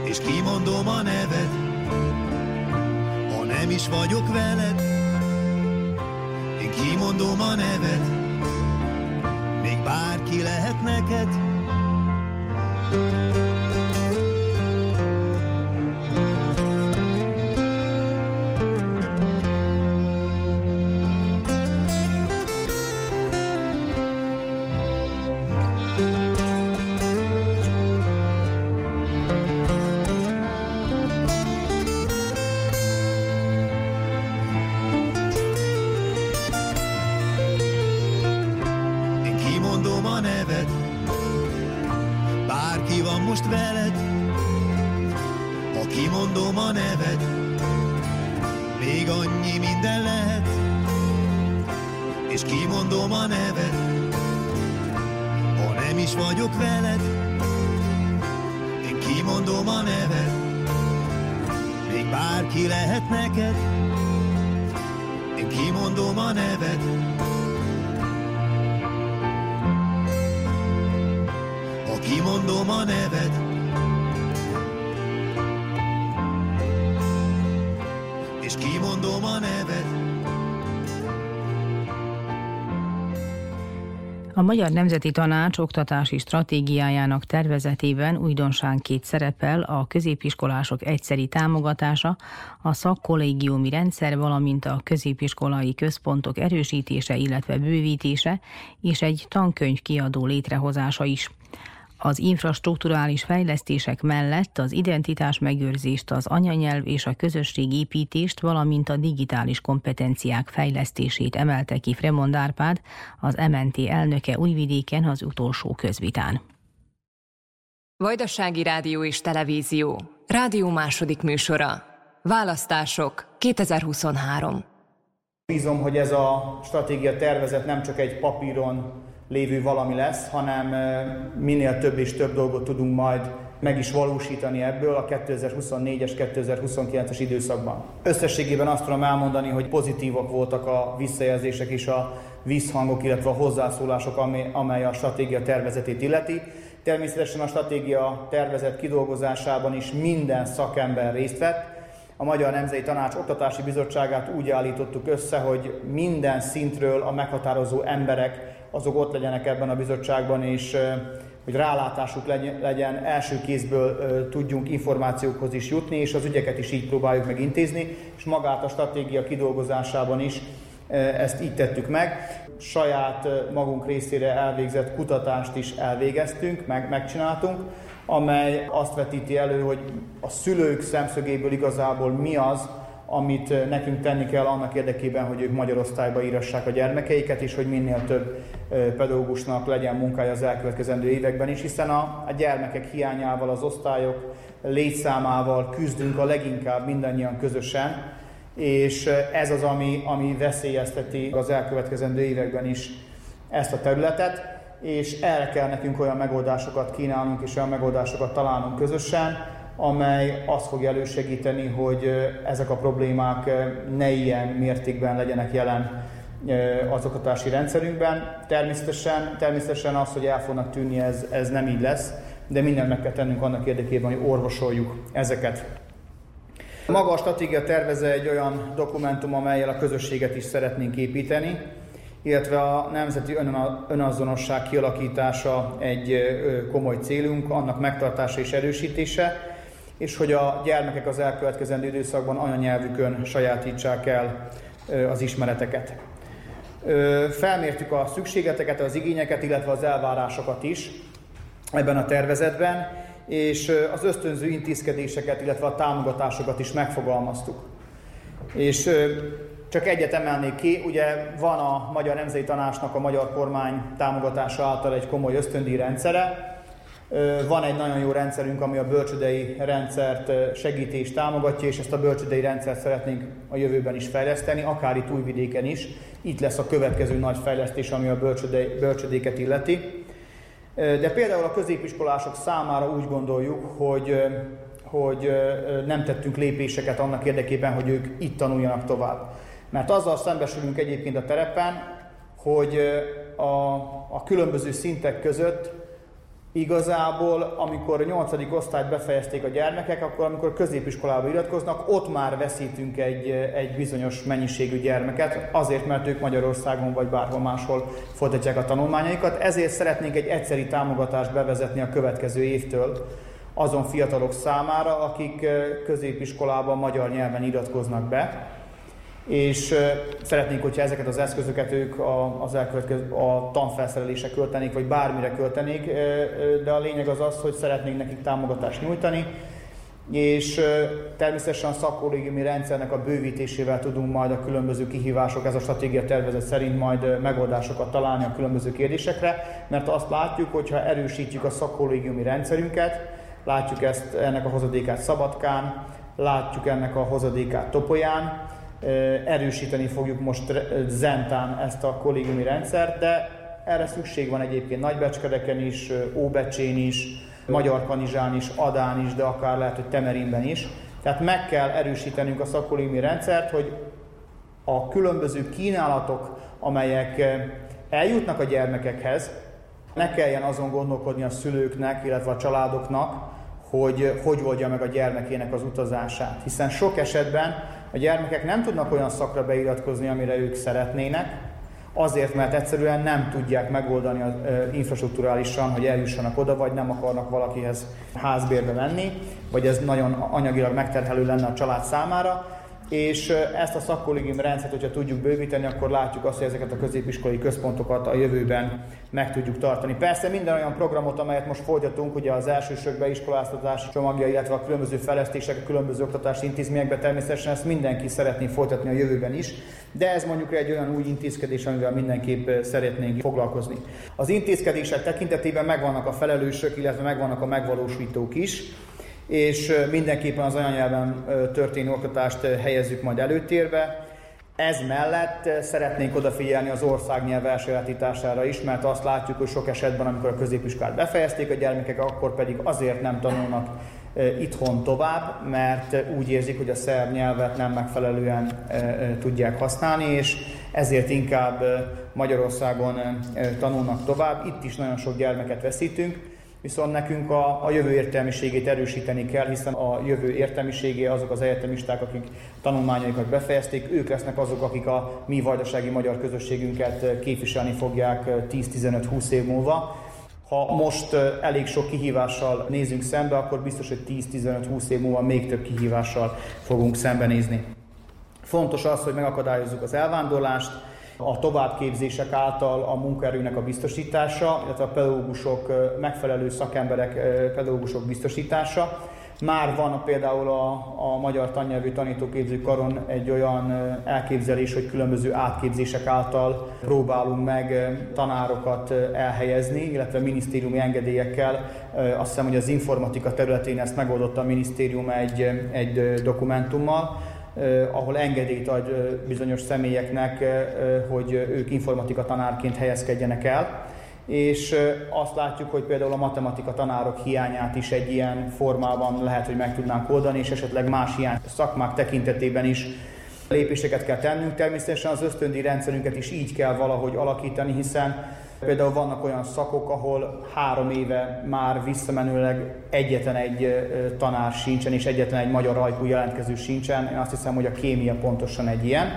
és kimondom a neved, ha nem is vagyok veled, én kimondom a neved, még bárki lehet neked. Én és kimondom a neved, ha nem is vagyok veled, én kimondom a neved, még bárki lehet neked, én kimondom a neved, ha kimondom a neved, A Magyar Nemzeti Tanács oktatási stratégiájának tervezetében újdonságként szerepel a középiskolások egyszeri támogatása, a szakkollégiumi rendszer, valamint a középiskolai központok erősítése, illetve bővítése, és egy tankönyv kiadó létrehozása is. Az infrastruktúrális fejlesztések mellett az identitás megőrzést, az anyanyelv és a közösségépítést, valamint a digitális kompetenciák fejlesztését emelte ki Fremond Árpád, az MNT elnöke Újvidéken az utolsó közvitán. Vajdasági Rádió és Televízió. Rádió második műsora. Választások 2023. Bízom, hogy ez a stratégia tervezet nem csak egy papíron lévő valami lesz, hanem minél több és több dolgot tudunk majd meg is valósítani ebből a 2024-es, 2029-es időszakban. Összességében azt tudom elmondani, hogy pozitívak voltak a visszajelzések és a visszhangok, illetve a hozzászólások, amely a stratégia tervezetét illeti. Természetesen a stratégia tervezet kidolgozásában is minden szakember részt vett, a Magyar Nemzeti Tanács Oktatási Bizottságát úgy állítottuk össze, hogy minden szintről a meghatározó emberek azok ott legyenek ebben a bizottságban, és hogy rálátásuk legyen, első kézből tudjunk információkhoz is jutni, és az ügyeket is így próbáljuk meg intézni, és magát a stratégia kidolgozásában is ezt így tettük meg. Saját magunk részére elvégzett kutatást is elvégeztünk, meg, megcsináltunk, amely azt vetíti elő, hogy a szülők szemszögéből igazából mi az, amit nekünk tenni kell annak érdekében, hogy ők magyar osztályba írassák a gyermekeiket, és hogy minél több pedagógusnak legyen munkája az elkövetkezendő években is, hiszen a, a gyermekek hiányával, az osztályok létszámával küzdünk a leginkább mindannyian közösen, és ez az, ami, ami veszélyezteti az elkövetkezendő években is ezt a területet és el kell nekünk olyan megoldásokat kínálnunk és olyan megoldásokat találnunk közösen, amely azt fogja elősegíteni, hogy ezek a problémák ne ilyen mértékben legyenek jelen az oktatási rendszerünkben. Természetesen, természetesen az, hogy el fognak tűnni, ez, ez nem így lesz, de mindent meg kell tennünk annak érdekében, hogy orvosoljuk ezeket. Maga a stratégia terveze egy olyan dokumentum, amelyel a közösséget is szeretnénk építeni, illetve a nemzeti önazonosság kialakítása egy komoly célunk, annak megtartása és erősítése, és hogy a gyermekek az elkövetkezendő időszakban anyanyelvükön sajátítsák el az ismereteket. Felmértük a szükségeteket, az igényeket, illetve az elvárásokat is ebben a tervezetben, és az ösztönző intézkedéseket, illetve a támogatásokat is megfogalmaztuk. És csak egyet emelnék ki, ugye van a Magyar Nemzeti Tanácsnak a magyar kormány támogatása által egy komoly ösztöndíj rendszere, van egy nagyon jó rendszerünk, ami a bölcsödei rendszert segíti és támogatja, és ezt a bölcsödei rendszert szeretnénk a jövőben is fejleszteni, akár itt újvidéken is. Itt lesz a következő nagy fejlesztés, ami a bölcsödéket illeti. De például a középiskolások számára úgy gondoljuk, hogy, hogy nem tettünk lépéseket annak érdekében, hogy ők itt tanuljanak tovább. Mert azzal szembesülünk egyébként a terepen, hogy a, a különböző szintek között Igazából, amikor a 8. osztályt befejezték a gyermekek, akkor amikor középiskolába iratkoznak, ott már veszítünk egy, egy bizonyos mennyiségű gyermeket, azért, mert ők Magyarországon vagy bárhol máshol folytatják a tanulmányaikat. Ezért szeretnénk egy egyszeri támogatást bevezetni a következő évtől azon fiatalok számára, akik középiskolában magyar nyelven iratkoznak be és szeretnénk, hogyha ezeket az eszközöket ők az elkövetkező, a tanfelszerelésre költenék, vagy bármire költenék, de a lényeg az az, hogy szeretnénk nekik támogatást nyújtani, és természetesen a szakkollégiumi rendszernek a bővítésével tudunk majd a különböző kihívások, ez a stratégia tervezet szerint majd megoldásokat találni a különböző kérdésekre, mert azt látjuk, hogy ha erősítjük a szakkollégiumi rendszerünket, látjuk ezt ennek a hozadékát Szabadkán, látjuk ennek a hozadékát Topolyán, erősíteni fogjuk most Zentán ezt a kollégiumi rendszert, de erre szükség van egyébként Nagybecskedeken is, Óbecsén is, Magyar Kanizsán is, Adán is, de akár lehet, hogy Temerinben is. Tehát meg kell erősítenünk a szakkollégiumi rendszert, hogy a különböző kínálatok, amelyek eljutnak a gyermekekhez, ne kelljen azon gondolkodni a szülőknek, illetve a családoknak, hogy hogy oldja meg a gyermekének az utazását. Hiszen sok esetben a gyermekek nem tudnak olyan szakra beiratkozni, amire ők szeretnének, azért, mert egyszerűen nem tudják megoldani az, infrastruktúrálisan, hogy eljussanak oda, vagy nem akarnak valakihez házbérbe menni, vagy ez nagyon anyagilag megterhelő lenne a család számára, és ezt a szakkollégium rendszert, hogyha tudjuk bővíteni, akkor látjuk azt, hogy ezeket a középiskolai központokat a jövőben meg tudjuk tartani. Persze minden olyan programot, amelyet most folytatunk, ugye az elsősök beiskoláztatás csomagja, illetve a különböző fejlesztések, a különböző oktatási intézményekben természetesen ezt mindenki szeretné folytatni a jövőben is, de ez mondjuk egy olyan új intézkedés, amivel mindenképp szeretnénk foglalkozni. Az intézkedések tekintetében megvannak a felelősök, illetve megvannak a megvalósítók is és mindenképpen az anyanyelven történő oktatást helyezzük majd előtérbe. Ez mellett szeretnénk odafigyelni az országnyelv elsajátítására is, mert azt látjuk, hogy sok esetben, amikor a középiskolát befejezték a gyermekek, akkor pedig azért nem tanulnak itthon tovább, mert úgy érzik, hogy a szerb nyelvet nem megfelelően tudják használni, és ezért inkább Magyarországon tanulnak tovább. Itt is nagyon sok gyermeket veszítünk viszont nekünk a, a jövő értelmiségét erősíteni kell, hiszen a jövő értelmiségé azok az egyetemisták, akik tanulmányaikat befejezték, ők lesznek azok, akik a mi vajdasági magyar közösségünket képviselni fogják 10-15-20 év múlva. Ha most elég sok kihívással nézünk szembe, akkor biztos, hogy 10-15-20 év múlva még több kihívással fogunk szembenézni. Fontos az, hogy megakadályozzuk az elvándorlást, a továbbképzések által a munkaerőnek a biztosítása, illetve a pedagógusok, megfelelő szakemberek, pedagógusok biztosítása. Már van például a, a Magyar Tannyelvű Tanítóképző Karon egy olyan elképzelés, hogy különböző átképzések által próbálunk meg tanárokat elhelyezni, illetve minisztériumi engedélyekkel. Azt hiszem, hogy az informatika területén ezt megoldotta a minisztérium egy, egy dokumentummal ahol engedélyt ad bizonyos személyeknek, hogy ők informatika tanárként helyezkedjenek el, és azt látjuk, hogy például a matematika tanárok hiányát is egy ilyen formában lehet, hogy meg tudnánk oldani, és esetleg más hiány szakmák tekintetében is lépéseket kell tennünk. Természetesen az ösztöndi rendszerünket is így kell valahogy alakítani, hiszen Például vannak olyan szakok, ahol három éve már visszamenőleg egyetlen egy tanár sincsen, és egyetlen egy magyar ajkú jelentkező sincsen. Én azt hiszem, hogy a kémia pontosan egy ilyen.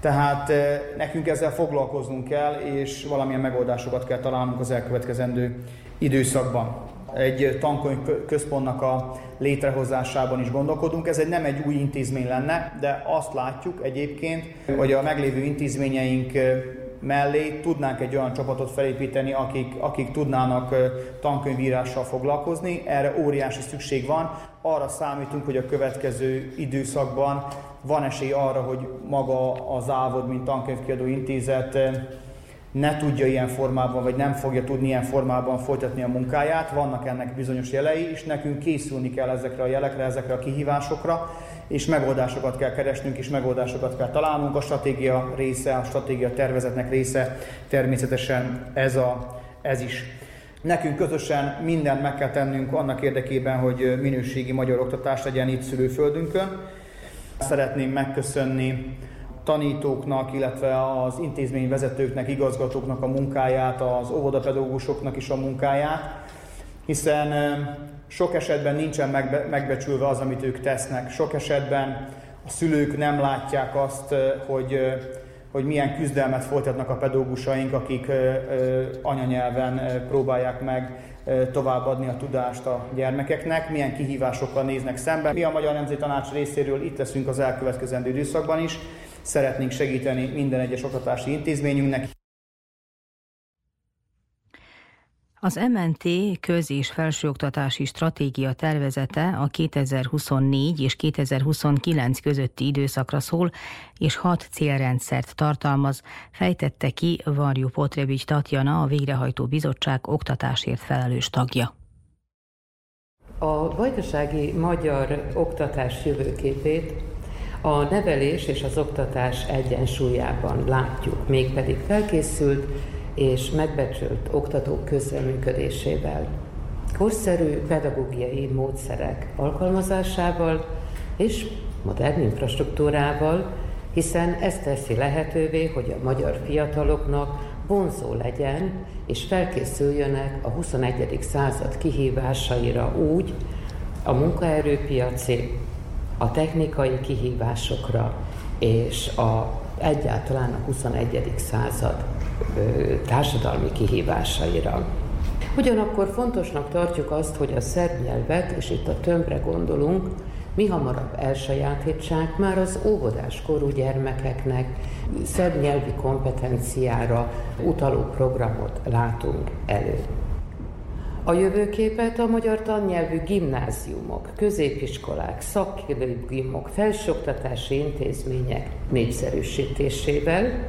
Tehát nekünk ezzel foglalkoznunk kell, és valamilyen megoldásokat kell találnunk az elkövetkezendő időszakban. Egy tankönyv központnak a létrehozásában is gondolkodunk. Ez egy nem egy új intézmény lenne, de azt látjuk egyébként, hogy a meglévő intézményeink mellé tudnánk egy olyan csapatot felépíteni, akik, akik tudnának tankönyvírással foglalkozni. Erre óriási szükség van. Arra számítunk, hogy a következő időszakban van esély arra, hogy maga az Ávod, mint tankönyvkiadó intézet ne tudja ilyen formában, vagy nem fogja tudni ilyen formában folytatni a munkáját. Vannak ennek bizonyos jelei, és nekünk készülni kell ezekre a jelekre, ezekre a kihívásokra, és megoldásokat kell keresnünk, és megoldásokat kell találnunk. A stratégia része, a stratégia tervezetnek része természetesen ez, a, ez is. Nekünk közösen mindent meg kell tennünk annak érdekében, hogy minőségi magyar oktatás legyen itt szülőföldünkön. Szeretném megköszönni tanítóknak, illetve az intézmény vezetőknek, igazgatóknak a munkáját, az óvodapedagógusoknak is a munkáját, hiszen sok esetben nincsen megbe, megbecsülve az, amit ők tesznek. Sok esetben a szülők nem látják azt, hogy, hogy milyen küzdelmet folytatnak a pedagógusaink, akik anyanyelven próbálják meg továbbadni a tudást a gyermekeknek, milyen kihívásokkal néznek szembe. Mi a Magyar Nemzeti Tanács részéről itt leszünk az elkövetkezendő időszakban is, szeretnénk segíteni minden egyes oktatási intézményünknek. Az MNT köz- és felsőoktatási stratégia tervezete a 2024 és 2029 közötti időszakra szól, és hat célrendszert tartalmaz, fejtette ki Varjú Potrevics Tatjana, a Végrehajtó Bizottság oktatásért felelős tagja. A vajdasági magyar oktatás jövőképét a nevelés és az oktatás egyensúlyában látjuk, mégpedig felkészült és megbecsült oktatók közreműködésével, korszerű pedagógiai módszerek alkalmazásával és modern infrastruktúrával, hiszen ez teszi lehetővé, hogy a magyar fiataloknak vonzó legyen, és felkészüljönek a 21. század kihívásaira úgy, a munkaerőpiaci, a technikai kihívásokra és a, egyáltalán a 21. század társadalmi kihívásaira. Ugyanakkor fontosnak tartjuk azt, hogy a szerb nyelvet, és itt a tömbre gondolunk, mi hamarabb elsajátítsák már az óvodás korú gyermekeknek szerb nyelvi kompetenciára utaló programot látunk elő. A jövőképet a magyar tannyelvű gimnáziumok, középiskolák, szakképzőgimok, felsőoktatási intézmények népszerűsítésével,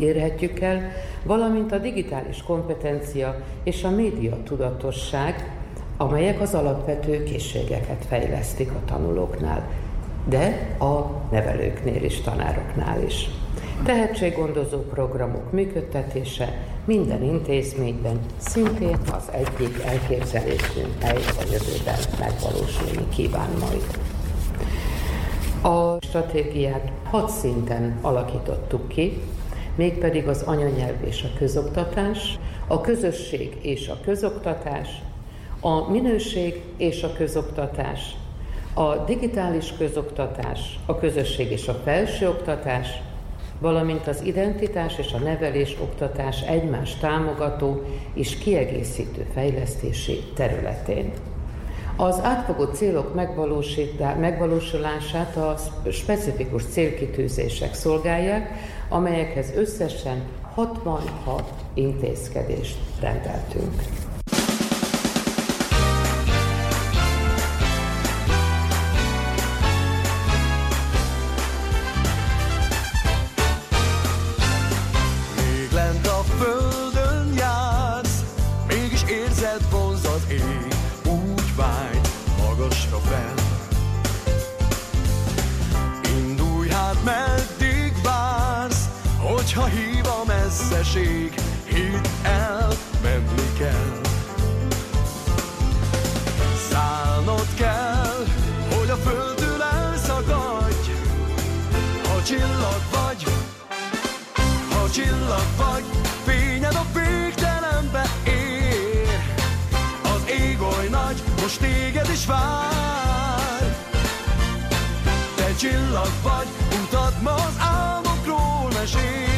érhetjük el, valamint a digitális kompetencia és a média tudatosság, amelyek az alapvető készségeket fejlesztik a tanulóknál, de a nevelőknél és tanároknál is. Tehetséggondozó programok működtetése minden intézményben szintén az egyik elképzelésünk, mely a jövőben megvalósulni kíván majd. A stratégiát hat szinten alakítottuk ki, mégpedig az anyanyelv és a közoktatás, a közösség és a közoktatás, a minőség és a közoktatás, a digitális közoktatás, a közösség és a felsőoktatás, valamint az identitás és a nevelés oktatás egymás támogató és kiegészítő fejlesztési területén. Az átfogó célok megvalósulását a specifikus célkitűzések szolgálják, amelyekhez összesen 66 intézkedést rendeltünk. Is vár. Te csillag vagy, utad ma az álmokról mesél.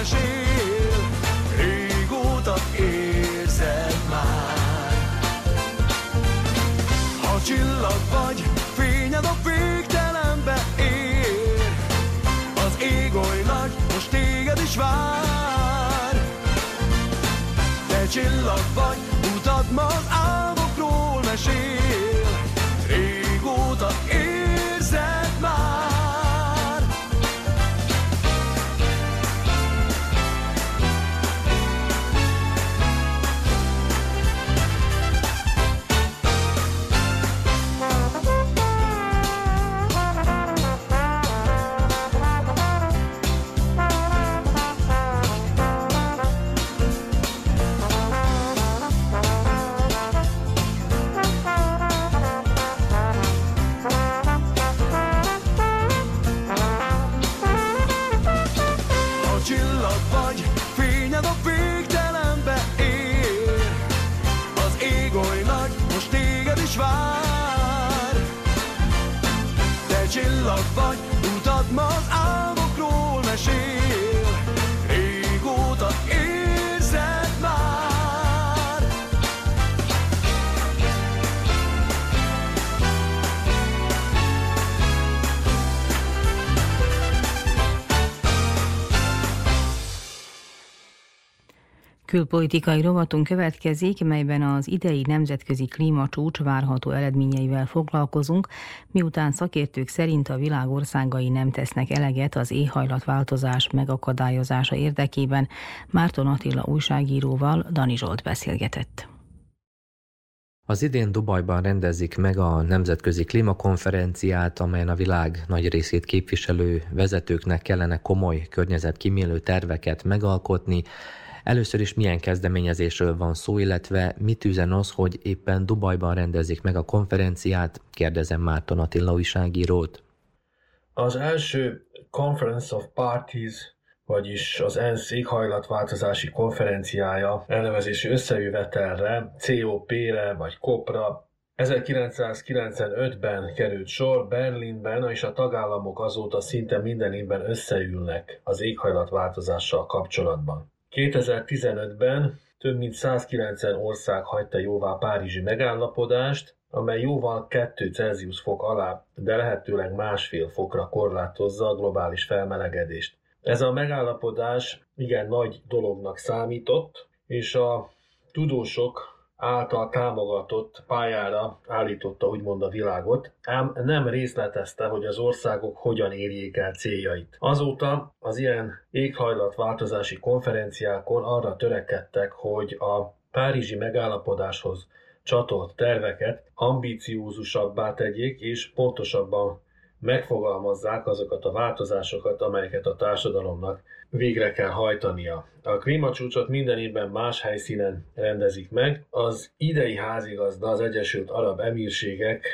Mesél. Régóta érzed már. Ha csillag vagy, fényed a végtelenbe ér. Az ég oly nagy, most téged is vár. Te csillag vagy, utad ma az álmokról mesél. Külpolitikai rovatunk következik, melyben az idei nemzetközi klímacsúcs várható eredményeivel foglalkozunk, miután szakértők szerint a világ országai nem tesznek eleget az éhajlatváltozás megakadályozása érdekében. Márton Attila újságíróval Dani Zsolt beszélgetett. Az idén Dubajban rendezik meg a Nemzetközi Klímakonferenciát, amelyen a világ nagy részét képviselő vezetőknek kellene komoly környezetkímélő terveket megalkotni. Először is milyen kezdeményezésről van szó, illetve mit üzen az, hogy éppen Dubajban rendezik meg a konferenciát, kérdezem Márton Attila újságírót. Az első Conference of Parties, vagyis az ENSZ éghajlatváltozási konferenciája elnevezési összejövetelre, COP-re vagy COP-ra 1995-ben került sor Berlinben, és a tagállamok azóta szinte minden évben összeülnek az éghajlatváltozással kapcsolatban. 2015-ben több mint 190 ország hagyta jóvá Párizsi megállapodást, amely jóval 2 Celsius fok alá, de lehetőleg másfél fokra korlátozza a globális felmelegedést. Ez a megállapodás igen nagy dolognak számított, és a tudósok által támogatott pályára állította úgymond a világot, ám nem részletezte, hogy az országok hogyan érjék el céljait. Azóta az ilyen éghajlatváltozási konferenciákon arra törekedtek, hogy a Párizsi megállapodáshoz csatolt terveket ambíciózusabbá tegyék és pontosabban megfogalmazzák azokat a változásokat, amelyeket a társadalomnak végre kell hajtania. A klímacsúcsot minden évben más helyszínen rendezik meg. Az idei házigazda az Egyesült Arab Emírségek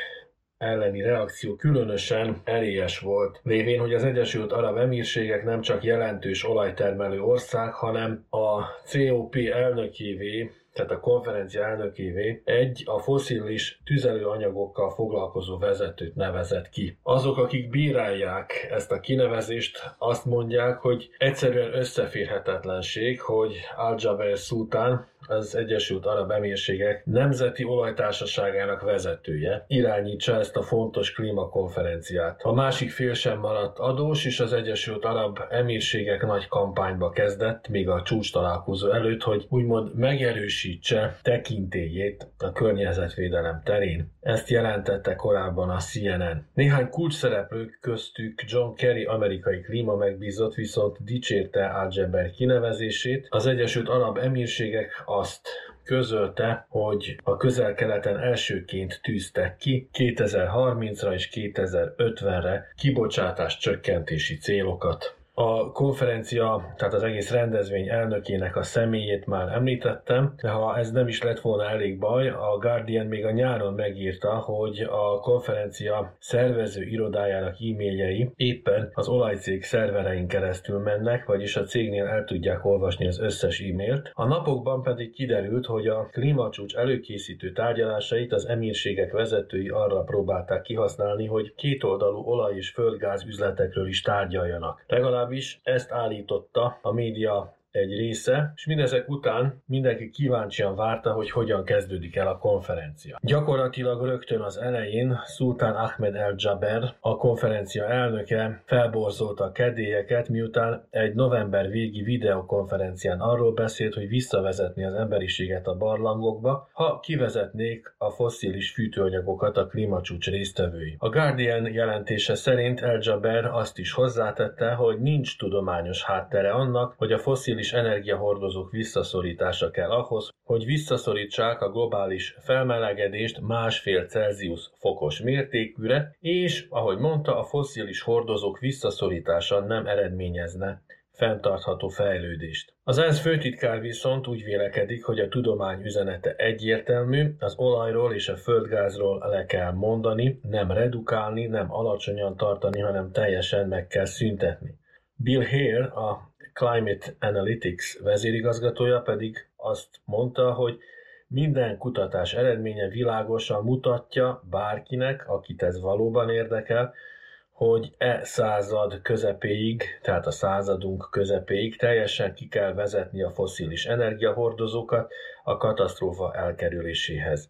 elleni reakció különösen erélyes volt, lévén, hogy az Egyesült Arab Emírségek nem csak jelentős olajtermelő ország, hanem a COP elnökévé tehát a konferencia elnökévé egy a foszilis tüzelőanyagokkal foglalkozó vezetőt nevezett ki. Azok, akik bírálják ezt a kinevezést, azt mondják, hogy egyszerűen összeférhetetlenség, hogy Al-Jaber szultán az Egyesült Arab Emírségek Nemzeti Olajtársaságának vezetője irányítsa ezt a fontos klímakonferenciát. A másik fél sem maradt adós, és az Egyesült Arab Emírségek nagy kampányba kezdett, még a csúcs találkozó előtt, hogy úgymond megerősítse tekintélyét a környezetvédelem terén. Ezt jelentette korábban a CNN. Néhány kulcsszereplők köztük John Kerry amerikai klíma megbízott viszont dicsérte Al-Jaber kinevezését. Az Egyesült Arab Emírségek azt közölte, hogy a közel-keleten elsőként tűztek ki 2030-ra és 2050-re kibocsátás csökkentési célokat. A konferencia, tehát az egész rendezvény elnökének a személyét már említettem, de ha ez nem is lett volna elég baj, a Guardian még a nyáron megírta, hogy a konferencia szervező irodájának e-mailjei éppen az olajcég szerverein keresztül mennek, vagyis a cégnél el tudják olvasni az összes e-mailt. A napokban pedig kiderült, hogy a klímacsúcs előkészítő tárgyalásait az emírségek vezetői arra próbálták kihasználni, hogy kétoldalú olaj- és földgáz üzletekről is tárgyaljanak. Legalább legalábbis ezt állította a média egy része, és mindezek után mindenki kíváncsian várta, hogy hogyan kezdődik el a konferencia. Gyakorlatilag rögtön az elején Sultán Ahmed El Jaber, a konferencia elnöke felborzolta a kedélyeket, miután egy november végi videokonferencián arról beszélt, hogy visszavezetni az emberiséget a barlangokba, ha kivezetnék a fosszilis fűtőanyagokat a klímacsúcs résztvevői. A Guardian jelentése szerint El Jaber azt is hozzátette, hogy nincs tudományos háttere annak, hogy a fosszilis globális energiahordozók visszaszorítása kell ahhoz, hogy visszaszorítsák a globális felmelegedést másfél Celsius fokos mértékűre, és, ahogy mondta, a fosszilis hordozók visszaszorítása nem eredményezne fenntartható fejlődést. Az ENSZ főtitkár viszont úgy vélekedik, hogy a tudomány üzenete egyértelmű, az olajról és a földgázról le kell mondani, nem redukálni, nem alacsonyan tartani, hanem teljesen meg kell szüntetni. Bill Hare, a Climate Analytics vezérigazgatója pedig azt mondta, hogy minden kutatás eredménye világosan mutatja bárkinek, akit ez valóban érdekel, hogy e század közepéig, tehát a századunk közepéig teljesen ki kell vezetni a foszilis energiahordozókat a katasztrófa elkerüléséhez.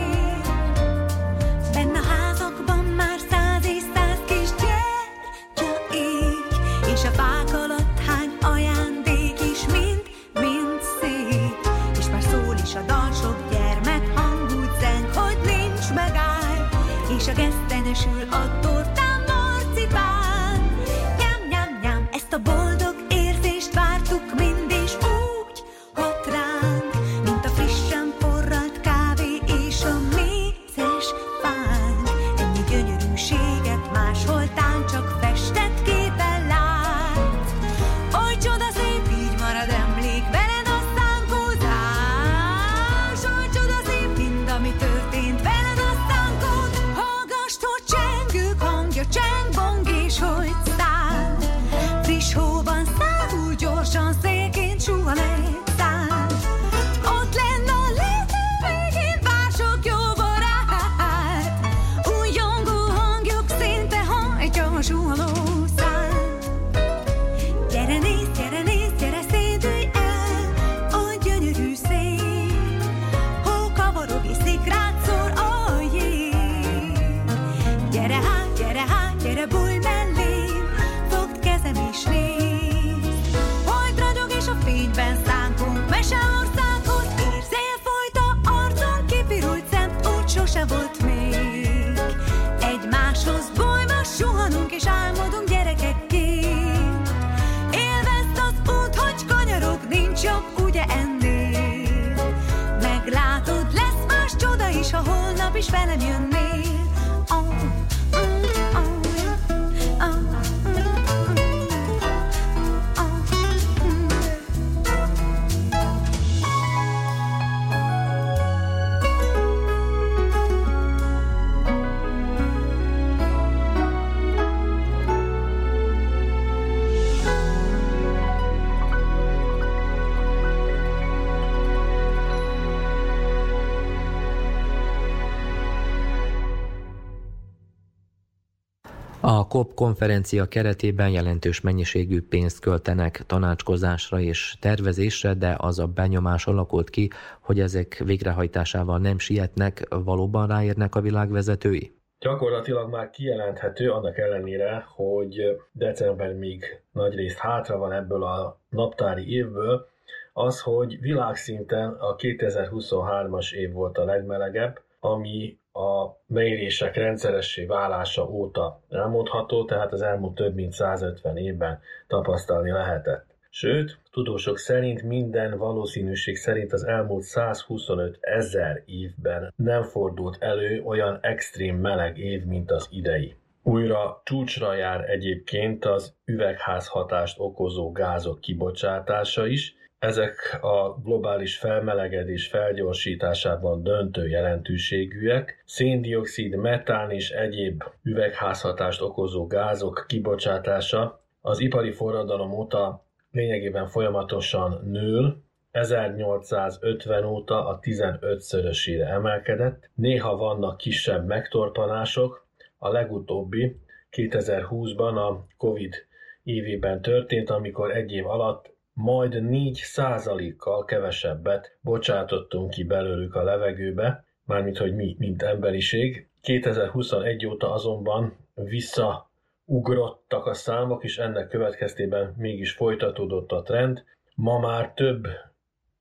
konferencia keretében jelentős mennyiségű pénzt költenek tanácskozásra és tervezésre, de az a benyomás alakult ki, hogy ezek végrehajtásával nem sietnek, valóban ráérnek a világvezetői? Gyakorlatilag már kijelenthető, annak ellenére, hogy december még nagy részt hátra van ebből a naptári évből, az, hogy világszinten a 2023-as év volt a legmelegebb, ami a mérések rendszeressé válása óta elmondható, tehát az elmúlt több mint 150 évben tapasztalni lehetett. Sőt, tudósok szerint minden valószínűség szerint az elmúlt 125 ezer évben nem fordult elő olyan extrém meleg év, mint az idei. Újra csúcsra jár egyébként az üvegházhatást okozó gázok kibocsátása is, ezek a globális felmelegedés felgyorsításában döntő jelentőségűek. Széndiokszid, metán és egyéb üvegházhatást okozó gázok kibocsátása az ipari forradalom óta lényegében folyamatosan nő, 1850 óta a 15-szörösére emelkedett. Néha vannak kisebb megtorpanások, a legutóbbi 2020-ban a Covid évében történt, amikor egy év alatt majd 4 százalékkal kevesebbet bocsátottunk ki belőlük a levegőbe, mármint hogy mi, mint emberiség. 2021 óta azonban visszaugrottak a számok, és ennek következtében mégis folytatódott a trend. Ma már több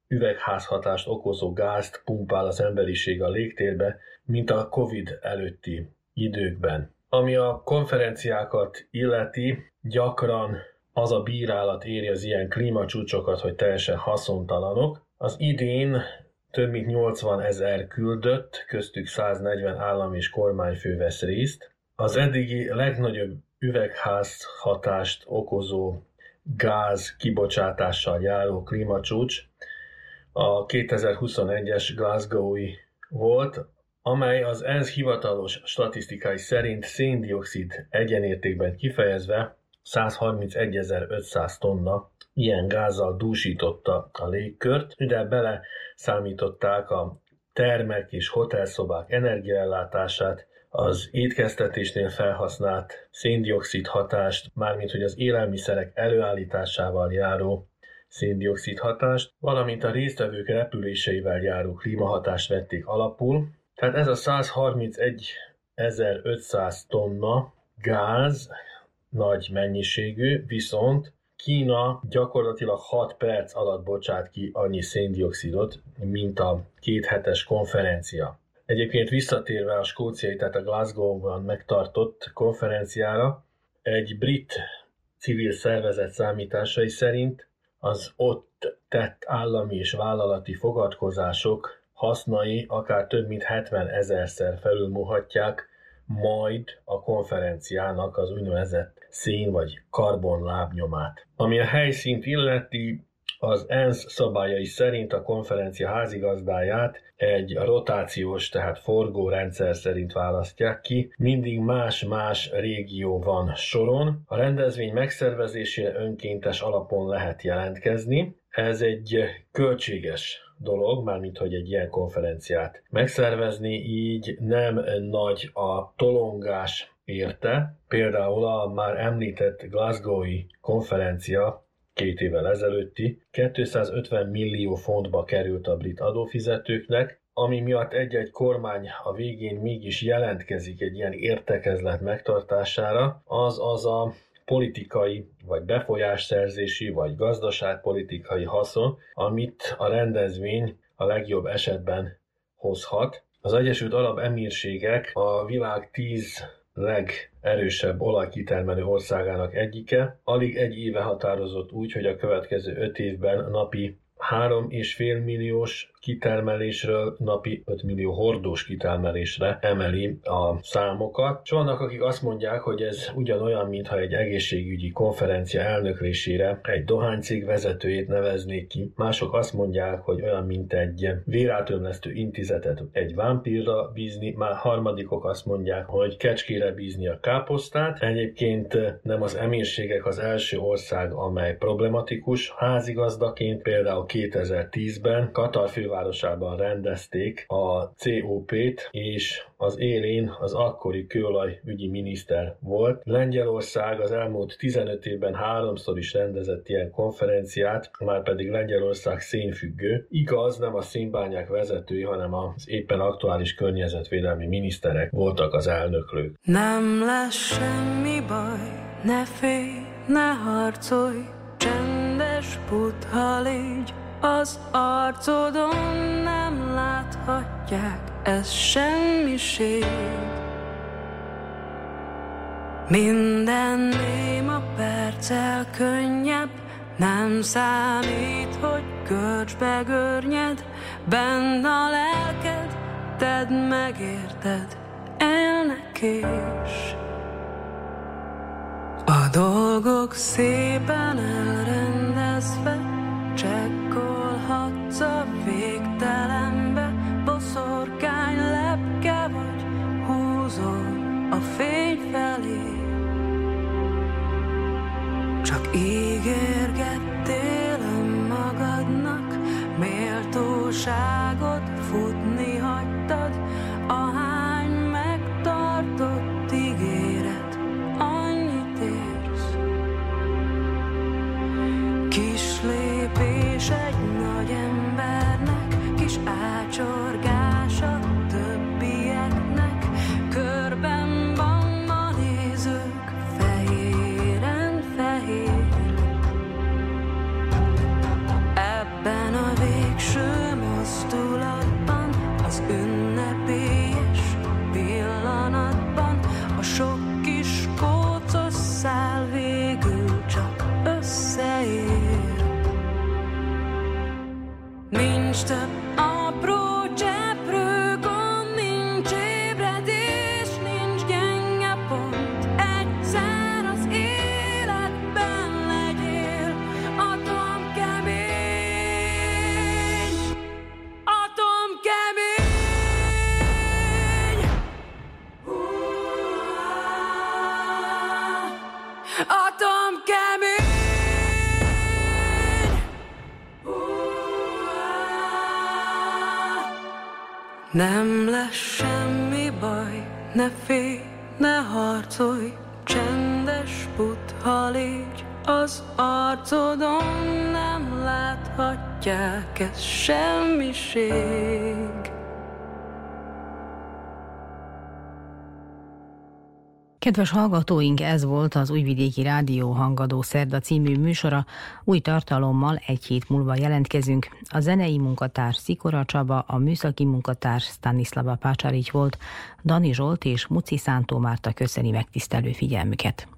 üvegházhatást okozó gázt pumpál az emberiség a légtérbe, mint a Covid előtti időkben. Ami a konferenciákat illeti, gyakran az a bírálat éri az ilyen klímacsúcsokat, hogy teljesen haszontalanok. Az idén több mint 80 ezer küldött, köztük 140 állam és kormányfő vesz részt. Az eddigi legnagyobb üvegház hatást okozó gáz kibocsátással járó klímacsúcs a 2021-es Glasgow-i volt, amely az ENSZ hivatalos statisztikai szerint széndiokszid egyenértékben kifejezve 131.500 tonna ilyen gázzal dúsította a légkört, ide bele számították a termek és hotelszobák energiaellátását, az étkeztetésnél felhasznált széndiokszid hatást, mármint hogy az élelmiszerek előállításával járó széndiokszid hatást, valamint a résztvevők repüléseivel járó klímahatást vették alapul. Tehát ez a 131.500 tonna gáz nagy mennyiségű, viszont Kína gyakorlatilag 6 perc alatt bocsát ki annyi széndiokszidot, mint a két hetes konferencia. Egyébként visszatérve a skóciai, tehát a Glasgow-ban megtartott konferenciára, egy brit civil szervezet számításai szerint az ott tett állami és vállalati fogadkozások hasznai akár több mint 70 ezerszer felülmúhatják majd a konferenciának az úgynevezett szén vagy karbon lábnyomát. Ami a helyszínt illeti, az ENSZ szabályai szerint a konferencia házigazdáját egy rotációs, tehát forgó rendszer szerint választják ki. Mindig más-más régió van soron. A rendezvény megszervezésére önkéntes alapon lehet jelentkezni. Ez egy költséges dolog, mármint hogy egy ilyen konferenciát megszervezni, így nem nagy a tolongás érte. Például a már említett Glasgow-i konferencia két évvel ezelőtti 250 millió fontba került a brit adófizetőknek, ami miatt egy-egy kormány a végén mégis jelentkezik egy ilyen értekezlet megtartására, az az a politikai, vagy befolyásszerzési, vagy gazdaságpolitikai haszon, amit a rendezvény a legjobb esetben hozhat. Az Egyesült Arab Emírségek a világ tíz legerősebb olajkitermelő országának egyike. Alig egy éve határozott úgy, hogy a következő öt évben napi 3,5 milliós kitermelésről napi 5 millió hordós kitermelésre emeli a számokat. És vannak, akik azt mondják, hogy ez ugyanolyan, mintha egy egészségügyi konferencia elnöklésére egy dohánycég vezetőjét neveznék ki. Mások azt mondják, hogy olyan, mint egy vérátömlesztő intézetet egy vámpírra bízni, már harmadikok azt mondják, hogy kecskére bízni a káposztát. Egyébként nem az emírségek az első ország, amely problematikus. Házigazdaként például 2010-ben Katar fővárosában rendezték a COP-t, és az élén az akkori kőolajügyi miniszter volt. Lengyelország az elmúlt 15 évben háromszor is rendezett ilyen konferenciát, már pedig Lengyelország szénfüggő. Igaz, nem a szénbányák vezetői, hanem az éppen aktuális környezetvédelmi miniszterek voltak az elnöklők. Nem lesz semmi baj, ne félj, ne harcolj, csendes butha légy, az arcodon nem láthatják, ez semmiség. Minden néma perccel könnyebb, nem számít, hogy görcsbe görnyed, benne a lelked, tedd megérted, elnek és. A dolgok szépen elrendezve, csekkolhatsz a végtelenbe, boszorkány lepke vagy, húzol a fény felé. Csak ígérgettél önmagadnak, méltóságot Nem lesz semmi baj, ne félj, ne harcolj, csendes butha légy, az arcodon nem láthatják, ez semmiség. Kedves hallgatóink, ez volt az Újvidéki Rádió Hangadó Szerda című műsora. Új tartalommal egy hét múlva jelentkezünk. A zenei munkatárs Szikora Csaba, a műszaki munkatárs Stanislava Pácsarics volt, Dani Zsolt és Muci Szántó Márta köszöni megtisztelő figyelmüket.